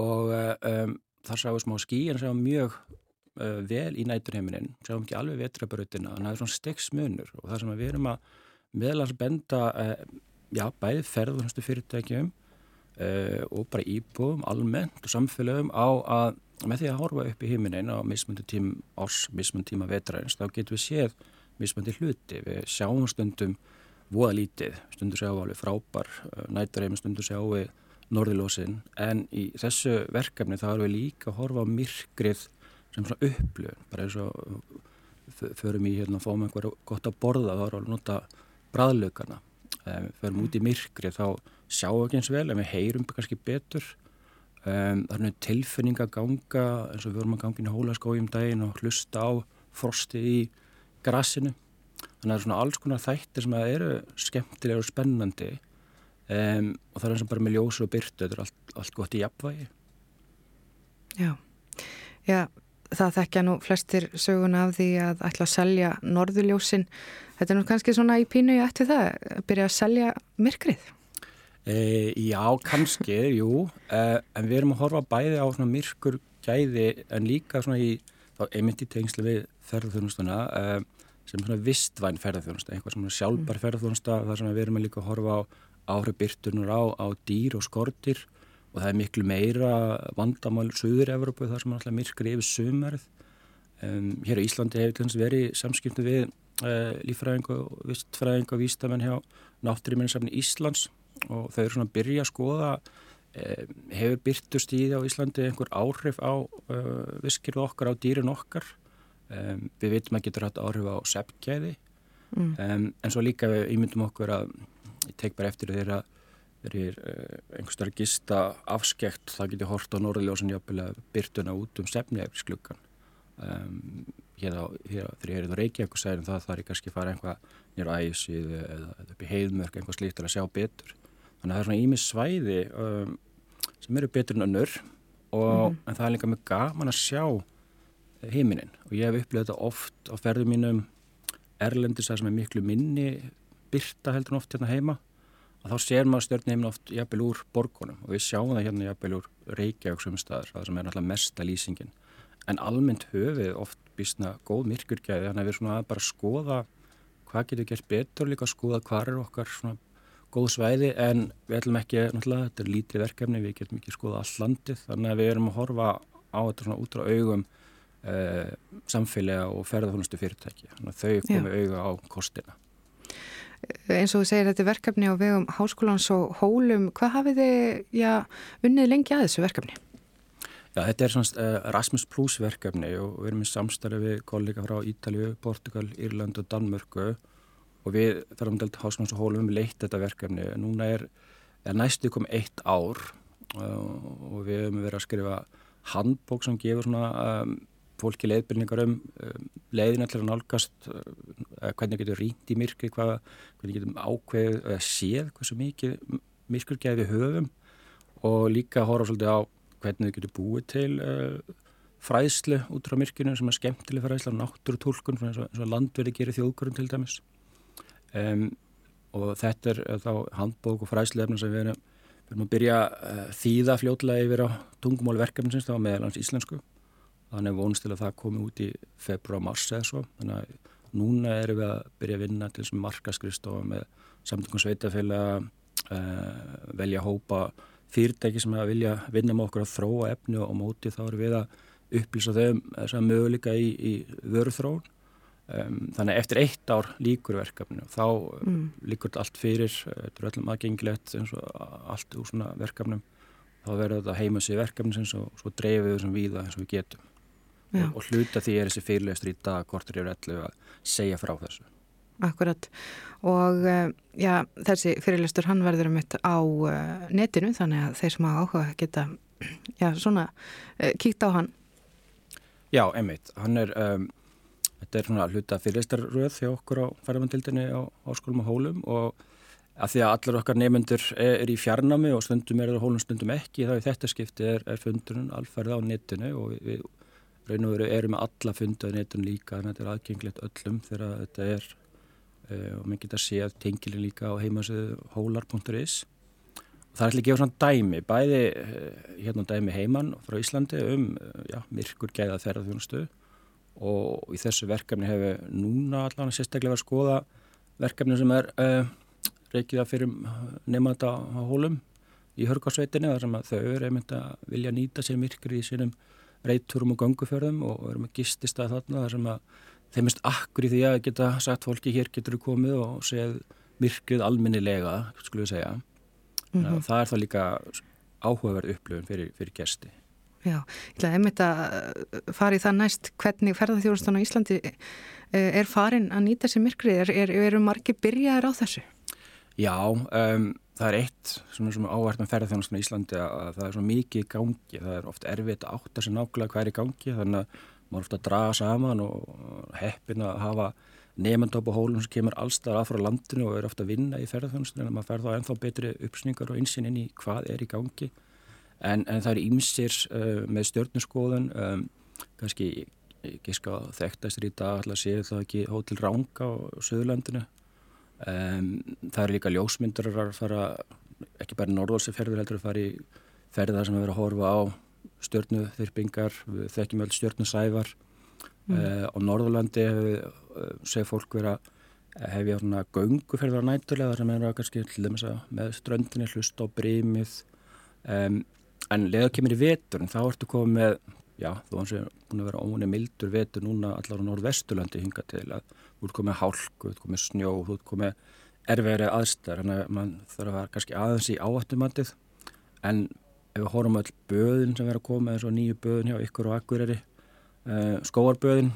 Og um, þar sáum við smá skí en sáum mjög uh, vel í næturheiminin, sáum ekki alveg vetrabröðina, þannig að það er svona stegsmunur og það sem við erum að meðlans benda uh, já, bæði ferðunastu fyrirtækjum uh, og bara íbúum almennt og samfélögum á að með því að horfa upp í heiminin á mismundi tím árs, mismundi tíma vetræns þá getum við séð mismundi hluti. Við sjáum stundum voða lítið, stundur sjáum alveg frábær nættarheim, stundur sjáum við norðilósin, en í þessu verkefni þá erum við líka að horfa á myrkrið sem svona upplöfun bara eins og förum í hérna, fáum einhver gott að borða þá við að nota bræðlaugana um, förum út í myrkri þá sjáum við ekki eins vel en við heyrum kannski betur. Um, það er tilfinning að ganga eins og við vorum að ganga inn í hólaskói um daginn og hlusta á frosti í grassinu þannig að það er svona alls konar þættir sem eru skemmtilega og spennandi. Um, og það er eins og bara með ljósu og byrtu þetta er allt, allt gott í jafnvægi. Já, já það þekkja nú flestir söguna af því að ætla að selja norðuljósin. Þetta er nú kannski svona í pínu í eftir það, að byrja að selja myrkrið. E, já, kannski, (laughs) jú, e, en við erum að horfa bæði á svona myrkur gæði en líka svona í, þá einmitt í tengslu við ferðarþjónustuna e, sem svona vistvæn ferðarþjónusta, einhvað svona sjálfbar mm. ferðarþjónusta, þar sem við erum að líka að horfa á áhrifbyrtunur á, á dýr og skortir og það er miklu meira vandamál söður Evrópu þar sem er alltaf myrkri yfir sömarið. Um, hér á Íslandi hefur þess verið samskiptu við uh, lífræðing og vistfræðing og vístamenn hjá Náttúruminnsafni Íslands og þau eru svona að byrja að skoða um, hefur byrtust í því á Íslandi einhver áhrif á uh, viskirðu okkar, á dýrin okkar. Um, við veitum að getur hatt áhrif á sepkjæði mm. en svo líka við ímyndum okkur að ég tek bara eftir þeirra er uh, einhverstað gista afskekt, það getur hort á norðljósin jápilega byrtuna út um sefniðefnisklukkan um, hér á, hér á, þegar ég er í Reykjavík og segir um það, það er kannski fara einhvað nýra æsið eða, eða upp í heiðmörk einhvað slíkt til að sjá betur. Þannig að það er svona ímis svæði um, sem eru betur en önnur og mm. en það er líka mjög gaman að sjá heiminin og ég hef upplegað þetta oft á ferðum mínum erlendis að sem er miklu minni byrta heldur en oft hérna heima að þá sér maður stjórnheiminn oft jafnvel úr borgunum og við sjáum það hérna jafnvel úr Reykjavík sem staðar, það sem er náttúrulega mesta lýsingin. En almennt höfið oft býstna góð myrkurgæði þannig að við erum bara að skoða hvað getur gert betur líka að skoða hvað er okkar svona góð svæði en við ætlum ekki, náttúrulega þetta er lítið verkefni, við getum ekki skoða all landið þannig að við erum að horfa á þetta svona út á augum eh, samfélaga og ferðarfónustu fyrirtæki þannig að þau komið auga á kostina eins og þú segir þetta er verkefni á vegum háskólans og hólum, hvað hafið þið já, unnið lengi að þessu verkefni? Já, þetta er svona uh, Erasmus Plus verkefni og við erum í samstarfi við kollega frá Ítalju, Portugal, Írland og Danmörku og við þarfum um delt háskólans og hólum leitt þetta verkefni. Núna er, er næstu kom eitt ár uh, og við höfum verið að skrifa handbók sem gefur svona um, fólki leiðbyrningar um, um leiðin allir að nálgast uh, hvernig getur rínt í myrkri, hvað, hvernig getum ákveð eða séð hversu mikið myrkurgæði við höfum og líka horfa svolítið á hvernig við getum búið til uh, fræðslu út frá myrkinu sem er skemmtileg fræðslu á náttúrutúlkun eins og, landverði gerir þjóðgörun til dæmis. Um, og þetta er uh, þá handbók og fræðslu sem við erum, við erum að byrja uh, þýða fljótlega yfir á tungumóli verkefninsins þá meðalans íslensku þannig að vonst til að það komi út í februar-mars eða svo. Þannig að núna erum við að byrja að vinna til þessum markaskristofa með samtökum sveitafélag uh, velja að hópa fyrirtæki sem að vilja vinna með okkur að þróa efni og móti þá erum við að upplýsa þau um þess að möguleika í, í vöruþróun. Um, þannig að eftir eitt ár líkur verkefni og þá mm. líkur þetta allt fyrir þetta er öllum aðgengilegt eins og allt úr svona verkefnum. Þá verður þetta heima sig verkefni og svo dreifum við þessum víða eins og við getum og, og hluta því er þessi fyrirlegstur í dag hvort er öllu að segja frá þessu. Akkurat. Og eh, já, þessi fyrirlistur hann verður um þetta á uh, netinu þannig að þeir sem hafa áhuga geta (clears throat) já, svona uh, kíkt á hann. Já, einmitt, hann er um, þetta er svona hluta fyrirlistarröð hjá okkur á færðamandildinni á áskólum og hólum og að því að allar okkar nefnendur er, í fjarnami og stundum er það hólum stundum ekki þá í þetta skipti er, er fundurinn alferð á netinu og við raun og veru erum með alla fundu á netinu líka en þetta er aðgengilegt öllum þegar þetta er uh, og maður geta séð tengilin líka á heimasöðu hólar.is það er allir að gefa svona dæmi bæði uh, hérna dæmi heimann frá Íslandi um uh, já, myrkur gæða ferðarþjónustu og í þessu verkefni hefur núna allavega sérstaklega verið að skoða verkefni sem er reykið að fyrir nefnda á hólum í hörgarsveitinni þar sem að þau eru einmitt að vilja nýta sér myrkri í sínum reyturum og gangufjörðum og erum að gistist að þarna þar sem að þeim mest akkur í því að geta sagt fólki hér getur þú komið og séð myrkrið alminnilega, skulle við segja. Mm -hmm. Það er það líka áhugaverð upplöfun fyrir, fyrir gesti. Já, ég ætlaði einmitt að uh, fara í það næst hvernig ferðarþjóðustan á Íslandi uh, er farin að nýta sér myrkrið, er, er, eru margi byrjaðir á þessu? Já, um, það er eitt sem er áhært með ferðarþjóðustan á Íslandi að það er svo mikið í gangi, það er oft erfitt að átta sér nákvæmlega hvað er í gangi, þannig að maður ofta að draga saman og heppin að hafa nefnda upp á hólum sem kemur allstað af frá landinu og er ofta að vinna í ferðarþjónustunum en maður fer þá ennþá betri uppsningar og einsinn inn í hvað er í gangi. En, en það er ímsir uh, með stjórnurskoðun um, kannski gíska þekktast í dag alltaf séu það ekki hótel Ránga á Suðurlandinu um, það er líka ljósmyndur að fara ekki bara norðalseferður heldur að fara í ferðar sem að vera að horfa á stjórnu þyrpingar, við þekkjum öll stjórnu sævar mm. uh, á Norðurlandi hefur uh, segð fólk verið að hefja svona gönguferðar nættulega sem er að kannski með ströndinni hlust á brímið um, en leða kemur í vetur þá ertu komið með já, þú hansi búin að vera óni mildur vetur núna allar á Norðvesturlandi hinga til að þú ert komið hálku, þú ert komið snjó þú ert komið erfiðri aðstæðar þannig að mann þarf að vera kannski aðeins í áhættumandið. En ef við horfum öll böðin sem verður að koma eins og nýju böðin hjá ykkur og akkureri uh, eh, skóarböðin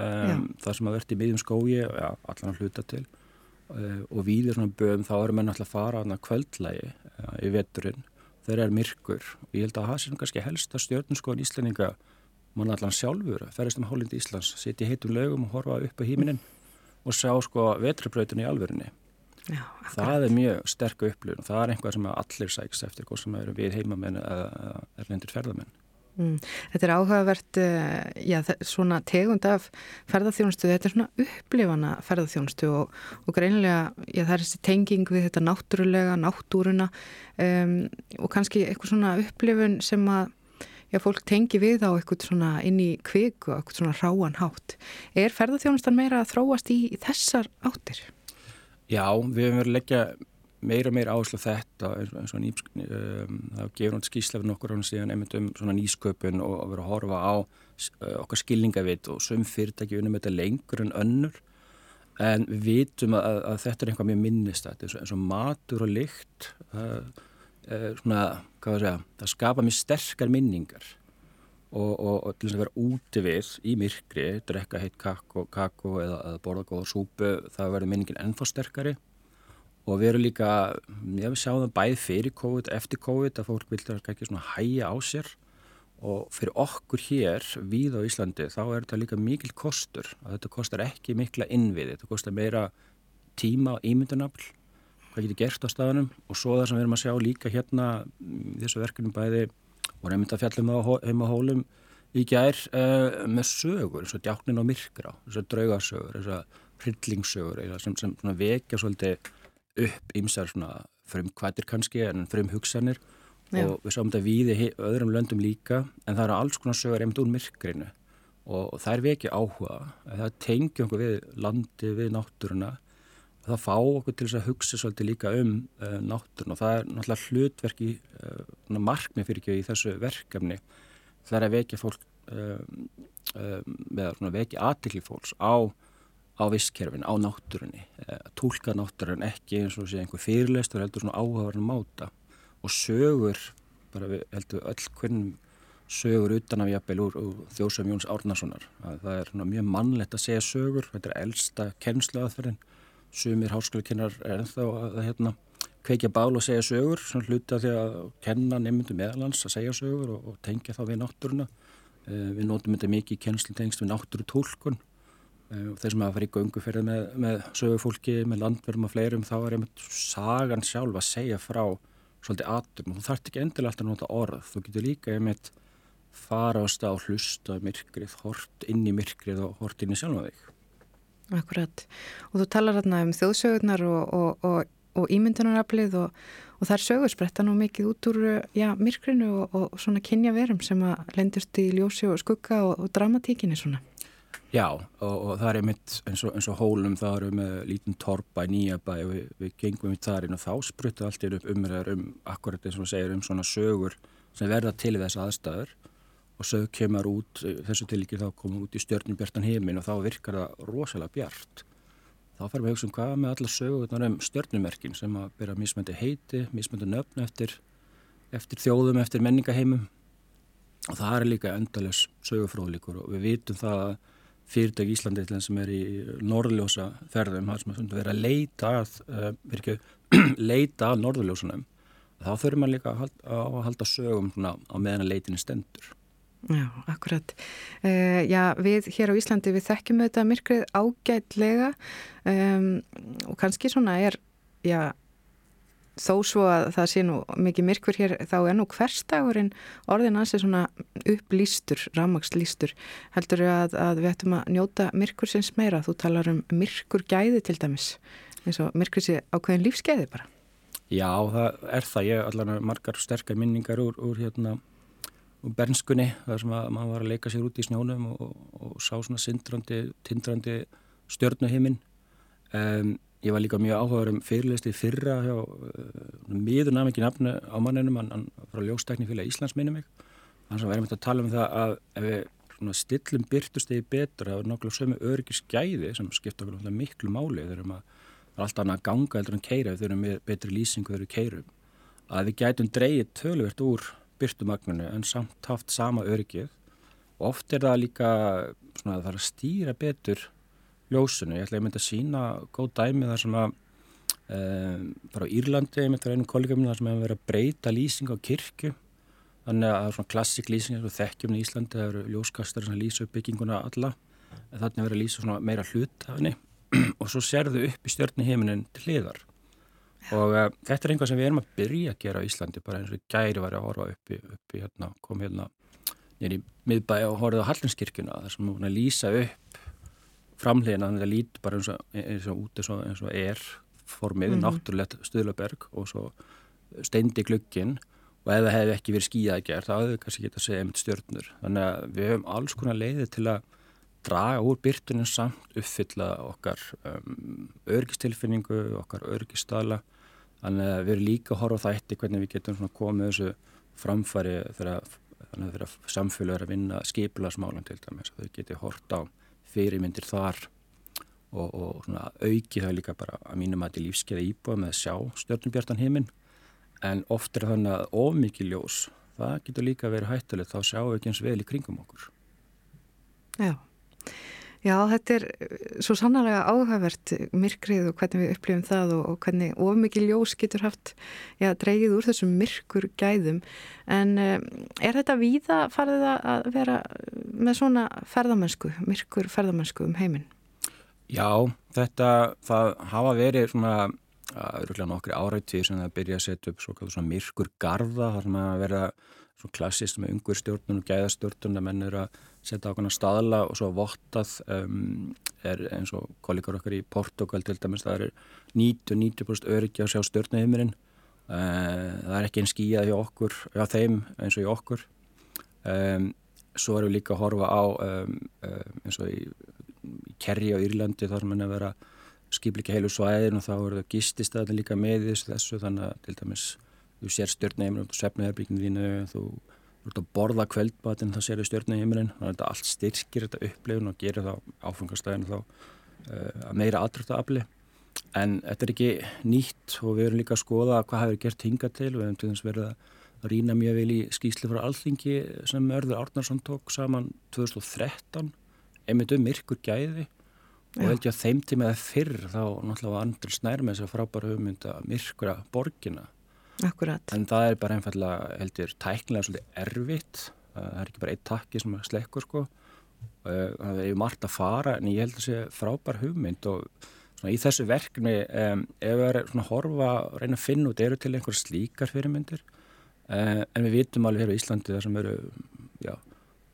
um, það sem að verði í miðjum skói ja, allan að hluta til uh, og við í svona böðum þá erum við náttúrulega að fara að kvöldlægi uh, í veturinn þeir eru myrkur. Og ég held að það sé kannski helsta stjórnskoðan íslendinga. Mann allan sjálfur, ferist um hálindi Íslands sitja í heitum lögum og horfa upp á híminin og sjá sko vetrabrautinni í alverðinni Já, það er mjög sterk upplifun. Og það er einhvað sem allir sæks eftir hvað sem eru við heimamenn eða erlendir ferðamenn. Mm. Þetta er áhugavert, eh, já, svona tegund af ferðarþjónustu, þetta er svona upplifana ferðarþjónustu og, og greinilega, já, það er þessi tenging við þetta náttúrulega, náttúruna um, og kannski eitthvað svona upplifun sem að, já, fólk tengi við á eitthvað svona inn í kviku, eitthvað svona ráan hátt. Er ferðarþjónustan meira að þróast í þessar áttir? Já, við hefum verið að leggja meira og meira áherslu þetta eins og nýsk, um, það gefur náttúrulega skýslefin okkur án síðan einmitt um svona nýsköpun og að vera að horfa á uh, okkar skilningavit og söm fyrirtæki unum þetta lengur en önnur. En við vitum að, að þetta er einhvað mjög minnistætt eins, eins og matur og lykt það, svona, hvað var það að segja það skapa mjög sterkar minningar. Og, og, og til þess að vera úti við í myrkri, drekka heitt kakko, kakko eða, eða borða góða súpu það verður minningin ennþá sterkari og við erum líka, ég vil sjá það bæð fyrir COVID, eftir COVID að fólk vilja ekki svona hæja á sér. Og fyrir okkur hér við á Íslandi þá er þetta líka mikil kostur. Að þetta kostar ekki mikla innviði. Þetta kostar meira tíma og ímyndunafl hvað getur gert á staðanum og svo það sem við erum að sjá líka hérna þessu verkunum bæði og nefnd að fjallum á heima hólum í gær uh, með sögur eins og djáknin og myrkra eins og draugarsögur, eins og hryllingssögur sem, sem vekja svolítið upp ímsar frum hvaðir kannski en frum hugsanir Já. og við sáum þetta við í öðrum löndum líka en það eru alls konar sögur einmitt úr myrkrinu. Og það er vekið áhuga. Það tengi okkur við landi, við náttúruna. Og það fá okkur til þess að hugsa svolítið líka um uh, náttúruna. Og það er náttúrulega hlutverki uh, eh, markmið fyrir ekki í þessu verkefni. Það er að vekja fólk uh, með að vekja aðtikli fólks á, á visskerfin, á náttúrunni tólka náttúrun ekki eins og sé einhver fyrirleistur heldur svona áhugaverðin máta og sögur bara við heldum öll hvern sögur utan af jafnvel úr, úr þjósam Jóns Árnasonar. Það er mjög mannlegt að segja sögur þetta er elsta kennsluaðferðin. Sumir háskólakennar er ennþá að hérna, kveikja bál og segja sögur svona hluta því að kenna nefndu meðalans að segja sögur og, og tengja þá við náttúruna. Eh, við nótum þetta mikið í kennslu-tengst við náttúru tólkun eh, og þeir sem hafa farið í gönguferð með, með sögufólki, með landverðum og fleirum þá er einmitt sagan sjálf að segja frá svolítið atum og þú þarf ekki endilega alltaf að nota orð. Þú getur líka einmitt fara á stað og hlusta myrkrið, hort inn í myrkrið og hort inn í sjálfa þig. Akkurat, og þú talar hérna um þjóðsögurnar og, og, og, og ímyndunaraflið og það er sögurspretta nú mikið út úr já, myrkrinu og svona kynja verum sem að lendust í ljósi og skugga og dramatíkinni svona Já, og, og það er einmitt eins og, eins og hólum, það eru með lítinn torpa í nýjabæ og við, við gengum í þar inn og þá spruttu allt upp umræður um akkurat eins og segir um svona sögur sem verða til þess aðstæður og sög kemur út, þessu tilíki þá komur út í stjörnum bjartan heimin og þá virkar það rosalega bjart. Þá ferum við að hugsa um hvað með alla sögurnar um stjörnumerkin sem að byrja mismöndi heiti, mismöndi nöfn eftir, eftir þjóðum, eftir menningaheimum og það er líka endaless sögufróðlíkur og við vitum það að fyrirtæk Íslandi sem er í norðljósa ferðum, það sem er að leita uh, (clears throat) leita að norðljósunum, þá þurfum maður líka að að halda sögum svona, á meðan að leitinni stendur. Já, akkurat. Uh, já, við hér á Íslandi við þekkjum þetta myrkrið ágætlega um, og kannski svona er, já, þó svo að það sé nú mikið myrkur hér þá er nú hverstagurinn orðin að sé svona upplýstur, rámakslýstur heldur að, að við ættum að njóta myrkur sinns meira, þú talar um myrkur gæði til dæmis eins og myrkur sé ákveðin lífsgæði bara. Já, það er það, ég allan margar sterkar minningar úr, úr hérna úr bernskunni, þar sem að maður var að leika sér út í snjónum og, og sá svona tindrandi stjörnuhiminn. Um, Ég var líka mjög áhugaður um fyrirlisti fyrra hjá uh, miður nafn ekki nafnu á manninum, hann, hann frá ljóstekni fyrir Íslands minni mig. Þannig að við erum að tala um það að ef við stillum byrtustegi betur, það er nokkulega sömu öryggisgæði sem skipta okkur miklu máli. Þeir eru alltaf annað að ganga en keira, þeir eru með betri lýsingu þegar við keirum. Að við gætum dreyið tölvert úr byrtumagninu en samt haft sama öryggið. Og oft er það líka svona, að það ljósinu. Ég ætla að ég myndi að sína góð dæmi þar sem að um, bara á Írlandi, ég myndi að einu kollega minna þar sem hefur verið að breyta lýsing á kirkju. Þannig að er svona klassik lýsing eins og þekkjum í Íslandi, það eru ljóskastar sem lýsa upp bygginguna alla en þannig að vera að lýsa meira hlut af henni. (clears throat) Og svo serðu upp í stjórni heiminin til hliðar. Og uh, þetta er einhvað sem við erum að byrja að gera á Íslandi bara eins og gæri var að horfa upp í, upp í hérna, kom hérna nýri miðbæi og horfið á Hallinskirkjuna þar sem hún að lýsa upp framlegin að þetta lít bara eins og, eins og út eins og, eins og er formið, mm -hmm. náttúrulegt stuðlaberg og svo steindi glöggin og ef það hefði ekki verið skíðað að gera þá hefði við kannski getað að segja einmitt stjórnur þannig að við höfum alls konar leiði til að draga úr byrtunum samt uppfylla okkar um, örgistilfinningu, okkar örgistala þannig að við erum líka að horfa þætti hvernig við getum komið þessu framfæri þegar samfélag er að vinna skipilarsmálum til dæmis, þau geti hort á fyrirmyndir þar og, og svona auki það líka bara að mínum að til lífskeiða íbúa með að sjá stjórnubjartan heiminn en oft er þannig að of mikið ljós það getur líka verið hættulegt þá sjáum við ekki eins vel í kringum okkur. Já Já, þetta er eh, svo sannlega áhugavert myrkrið og hvernig við upplifum það og, og hvernig ofmikið ljós getur haft já, dreigið úr þessum myrkur gæðum. En um, er þetta víða farið að vera með svona ferðamennsku, myrkur ferðamennsku um heiminn? Já, þetta, það hafa verið svona öruglega nokkri árættíð sem það byrja að setja upp svona myrkur garda, þar sem að vera svona klassist með ungur stjórnun og gæðastjórnun að menn eru að setja ákveðna staðla og svo vottað um, er eins og kollegar okkar í Portugal til dæmis, það er 90-90% öryggi að sjá stjórnaheimurinn uh, það er ekki einn skíjað hjá okkur, hjá þeim eins og hjá okkur. Um, svo erum við líka að horfa á um, um eins og í, í Kerri á Írlandi þar er að vera skipleika heilu svæðin og þá eru það gististæðin líka með þessu þannig að til dæmis þú sér stjórnaheimurinn, þú sefnaði herbygginu þínu, þú þú ert að borða kveldbatinn það sér í stjórnum heimilin þannig að þetta allt styrkir þetta upplifun og gerir það áfengastæðinu þá uh, að meira aðdraftaafli en þetta er ekki nýtt og við erum líka að skoða hvað hefur gert hinga til. Við hefum til þess verið að rýna mjög vel í skýsli frá alþingi sem Örður Árnarsson tók saman 2013 einmitt um myrkur gæði. Og held ég að þeim tíma eða fyrr þá náttúrulega var Andri Snær með þess að frábæra hugmynda myrkura borgina Akkurat. En það er bara einfallega, heldur, tæknilega svolítið erfitt. Það er ekki bara eitt takki sem slekkur, sko. Það er margt að fara, en ég held að það sé frábær hugmynd og svona, í þessu verkni, um, ef við erum að horfa, reyna að finna út, eru til einhver slíkar fyrirmyndir. Um, en við vitum alveg hér á Íslandi þar sem eru já,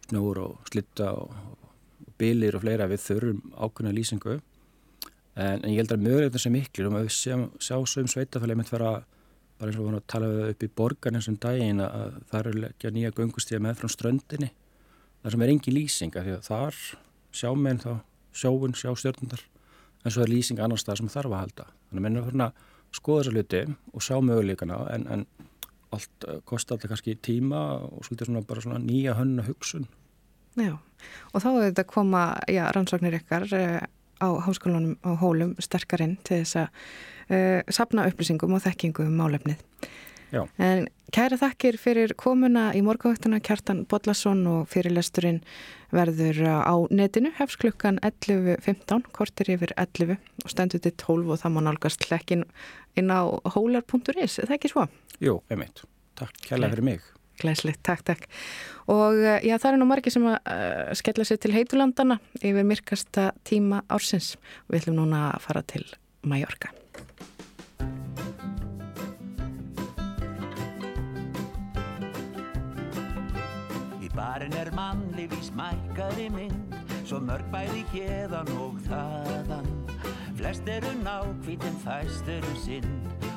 snjór og slitta og, og bilir og fleira, við þurfum ákveðna lýsingu. En, en ég held að mögulegna sem miklu, og við sjá, sjá sveitafæli með vera bara eins og við varum að tala upp í borgarni sem daginn að það eru ekki að nýja göngustíða með frá ströndinni. Þar sem er engi lýsinga því að þar sjá menn þá sjóun, sjá stjórnundar en svo er lýsinga annar stað sem þarf að halda. Þannig að mennum fyrir að skoða þessa hluti og sjá möguleikana en, en allt eh, kostar alltaf kannski tíma og svolítið svona bara svona nýja hönna hugsun. Já, og þá er þetta að koma já, rannsóknir ykkar eh, á háskólanum á hólum sterkarinn til þess að uh, sapna upplýsingum og þekkingum um málefnið. Já. En kæra þakkir fyrir komuna í morgavöktuna Kjartan Bodlasson og fyrirlesturinn verður á netinu hefst klukkan 11.15, kortir yfir 11 og stendur til 12 og það má nálgast hlekkin inn á hólar.is, er það ekki svo? Jú, einmitt. Takk kærlega fyrir mig. Gleislitt, takk, takk. Og eh, já, það er nú margir sem að uh, skella sér til heitulandana yfir myrkasta tíma ársins. Við ætlum núna að fara til Mallorca. Í barinn er mannlífís mækari mynd, svo mörg bæði hérðan og þaðan. Flest eru nákvítinn, fæst eru sinn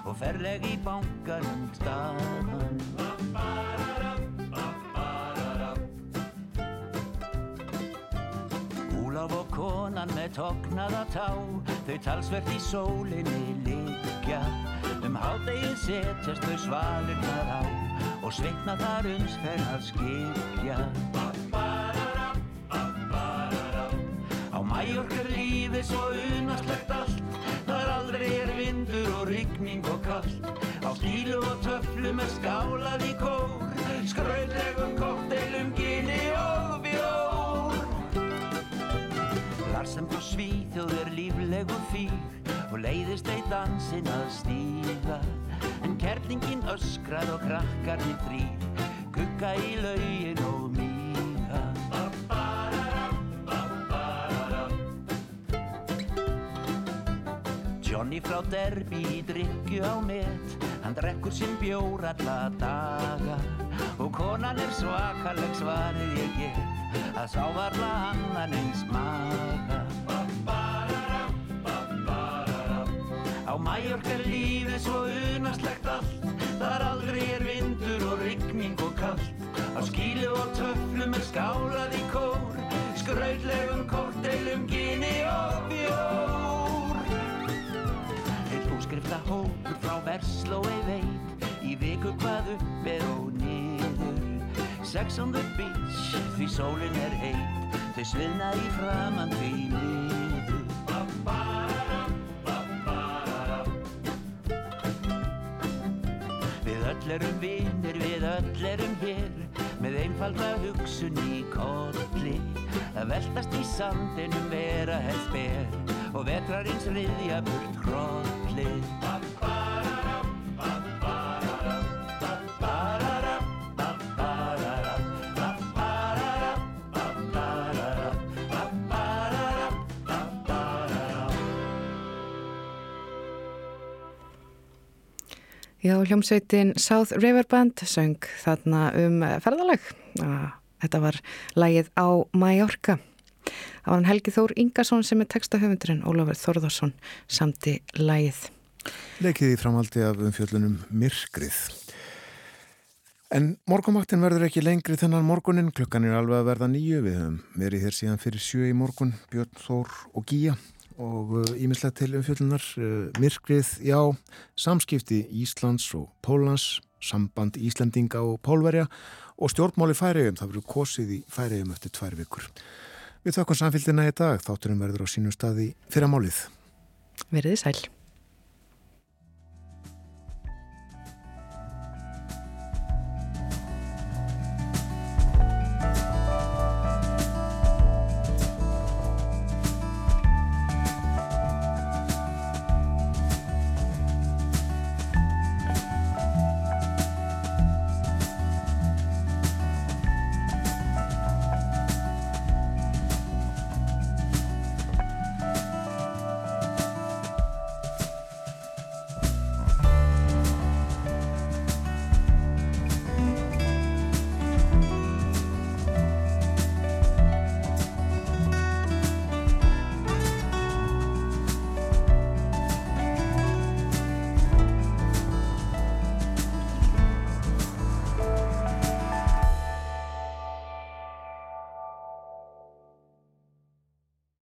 og ferleg í bankanum staðan. Úláf og konan með toknaða tá, þau talsvert í sólinni liggja. Um hádegið setjast þau svalirnar á og sveitna þar uns fer að skikja. Á mæjorkur lífið svo unaslegt allt, þar aldrei er vindur og rigning og kallt. Á stílu og töflu með skálað í kór, skrautlegum kokteilum, gini og bjór. Larsen frá Svíþjóð er líflegu fýr og leiðist ei dansin að stíga. En kerlingin öskrað og krakkarnir þrýr, kukka í laugin og míga. Johnny frá Derby í drikju á met, hann drekkur sinn bjór alla daga. Og konan er svakaleg svarið ég get, að sá varla annan eins maga. Er lífið svo unaslegt allt, þar aldrei er vindur og rigning og kallt. Á skílu og töflum er skálað í kór, skrautlegum korteilum, gini og bjór. Eitt úskrifta hópur frá Verslói veit, í viku hvað upp er og niður. Sex on the beach, því sólinn er heit, þau svilna í framann því niður. Öll erum vinnir, við öll erum hér með einfalda hugsun í kolli að veltast í sandinum vera helst ber og vetrarins riðja burt krolli Já, hljómsveitin South River Band söng þarna um ferðalag. Þetta var lægið á Mallorca. Það var hann Helgi Þór Ingarsson sem er textahöfundurinn, Ólafur Þorðarsson samti lægið. Lekið í framaldi af umfjöllunum Myrkrið. En morgumaktin verður ekki lengri þennan morgunin, klukkan er alveg að verða nýju, við höfum verið hér síðan fyrir sjö í morgun, Björn Þór og Gíja og ímislega uh, til umfjöldunar uh, myrkrið, já, samskipti Íslands og Pólans samband Íslandinga og Pólverja og stjórnmáli færiðum, það verður kosið í færiðum eftir tvær vikur. Við þakkum samfélgina í dag, þátturum verður á sínum staði fyrramálið. Verðið sæl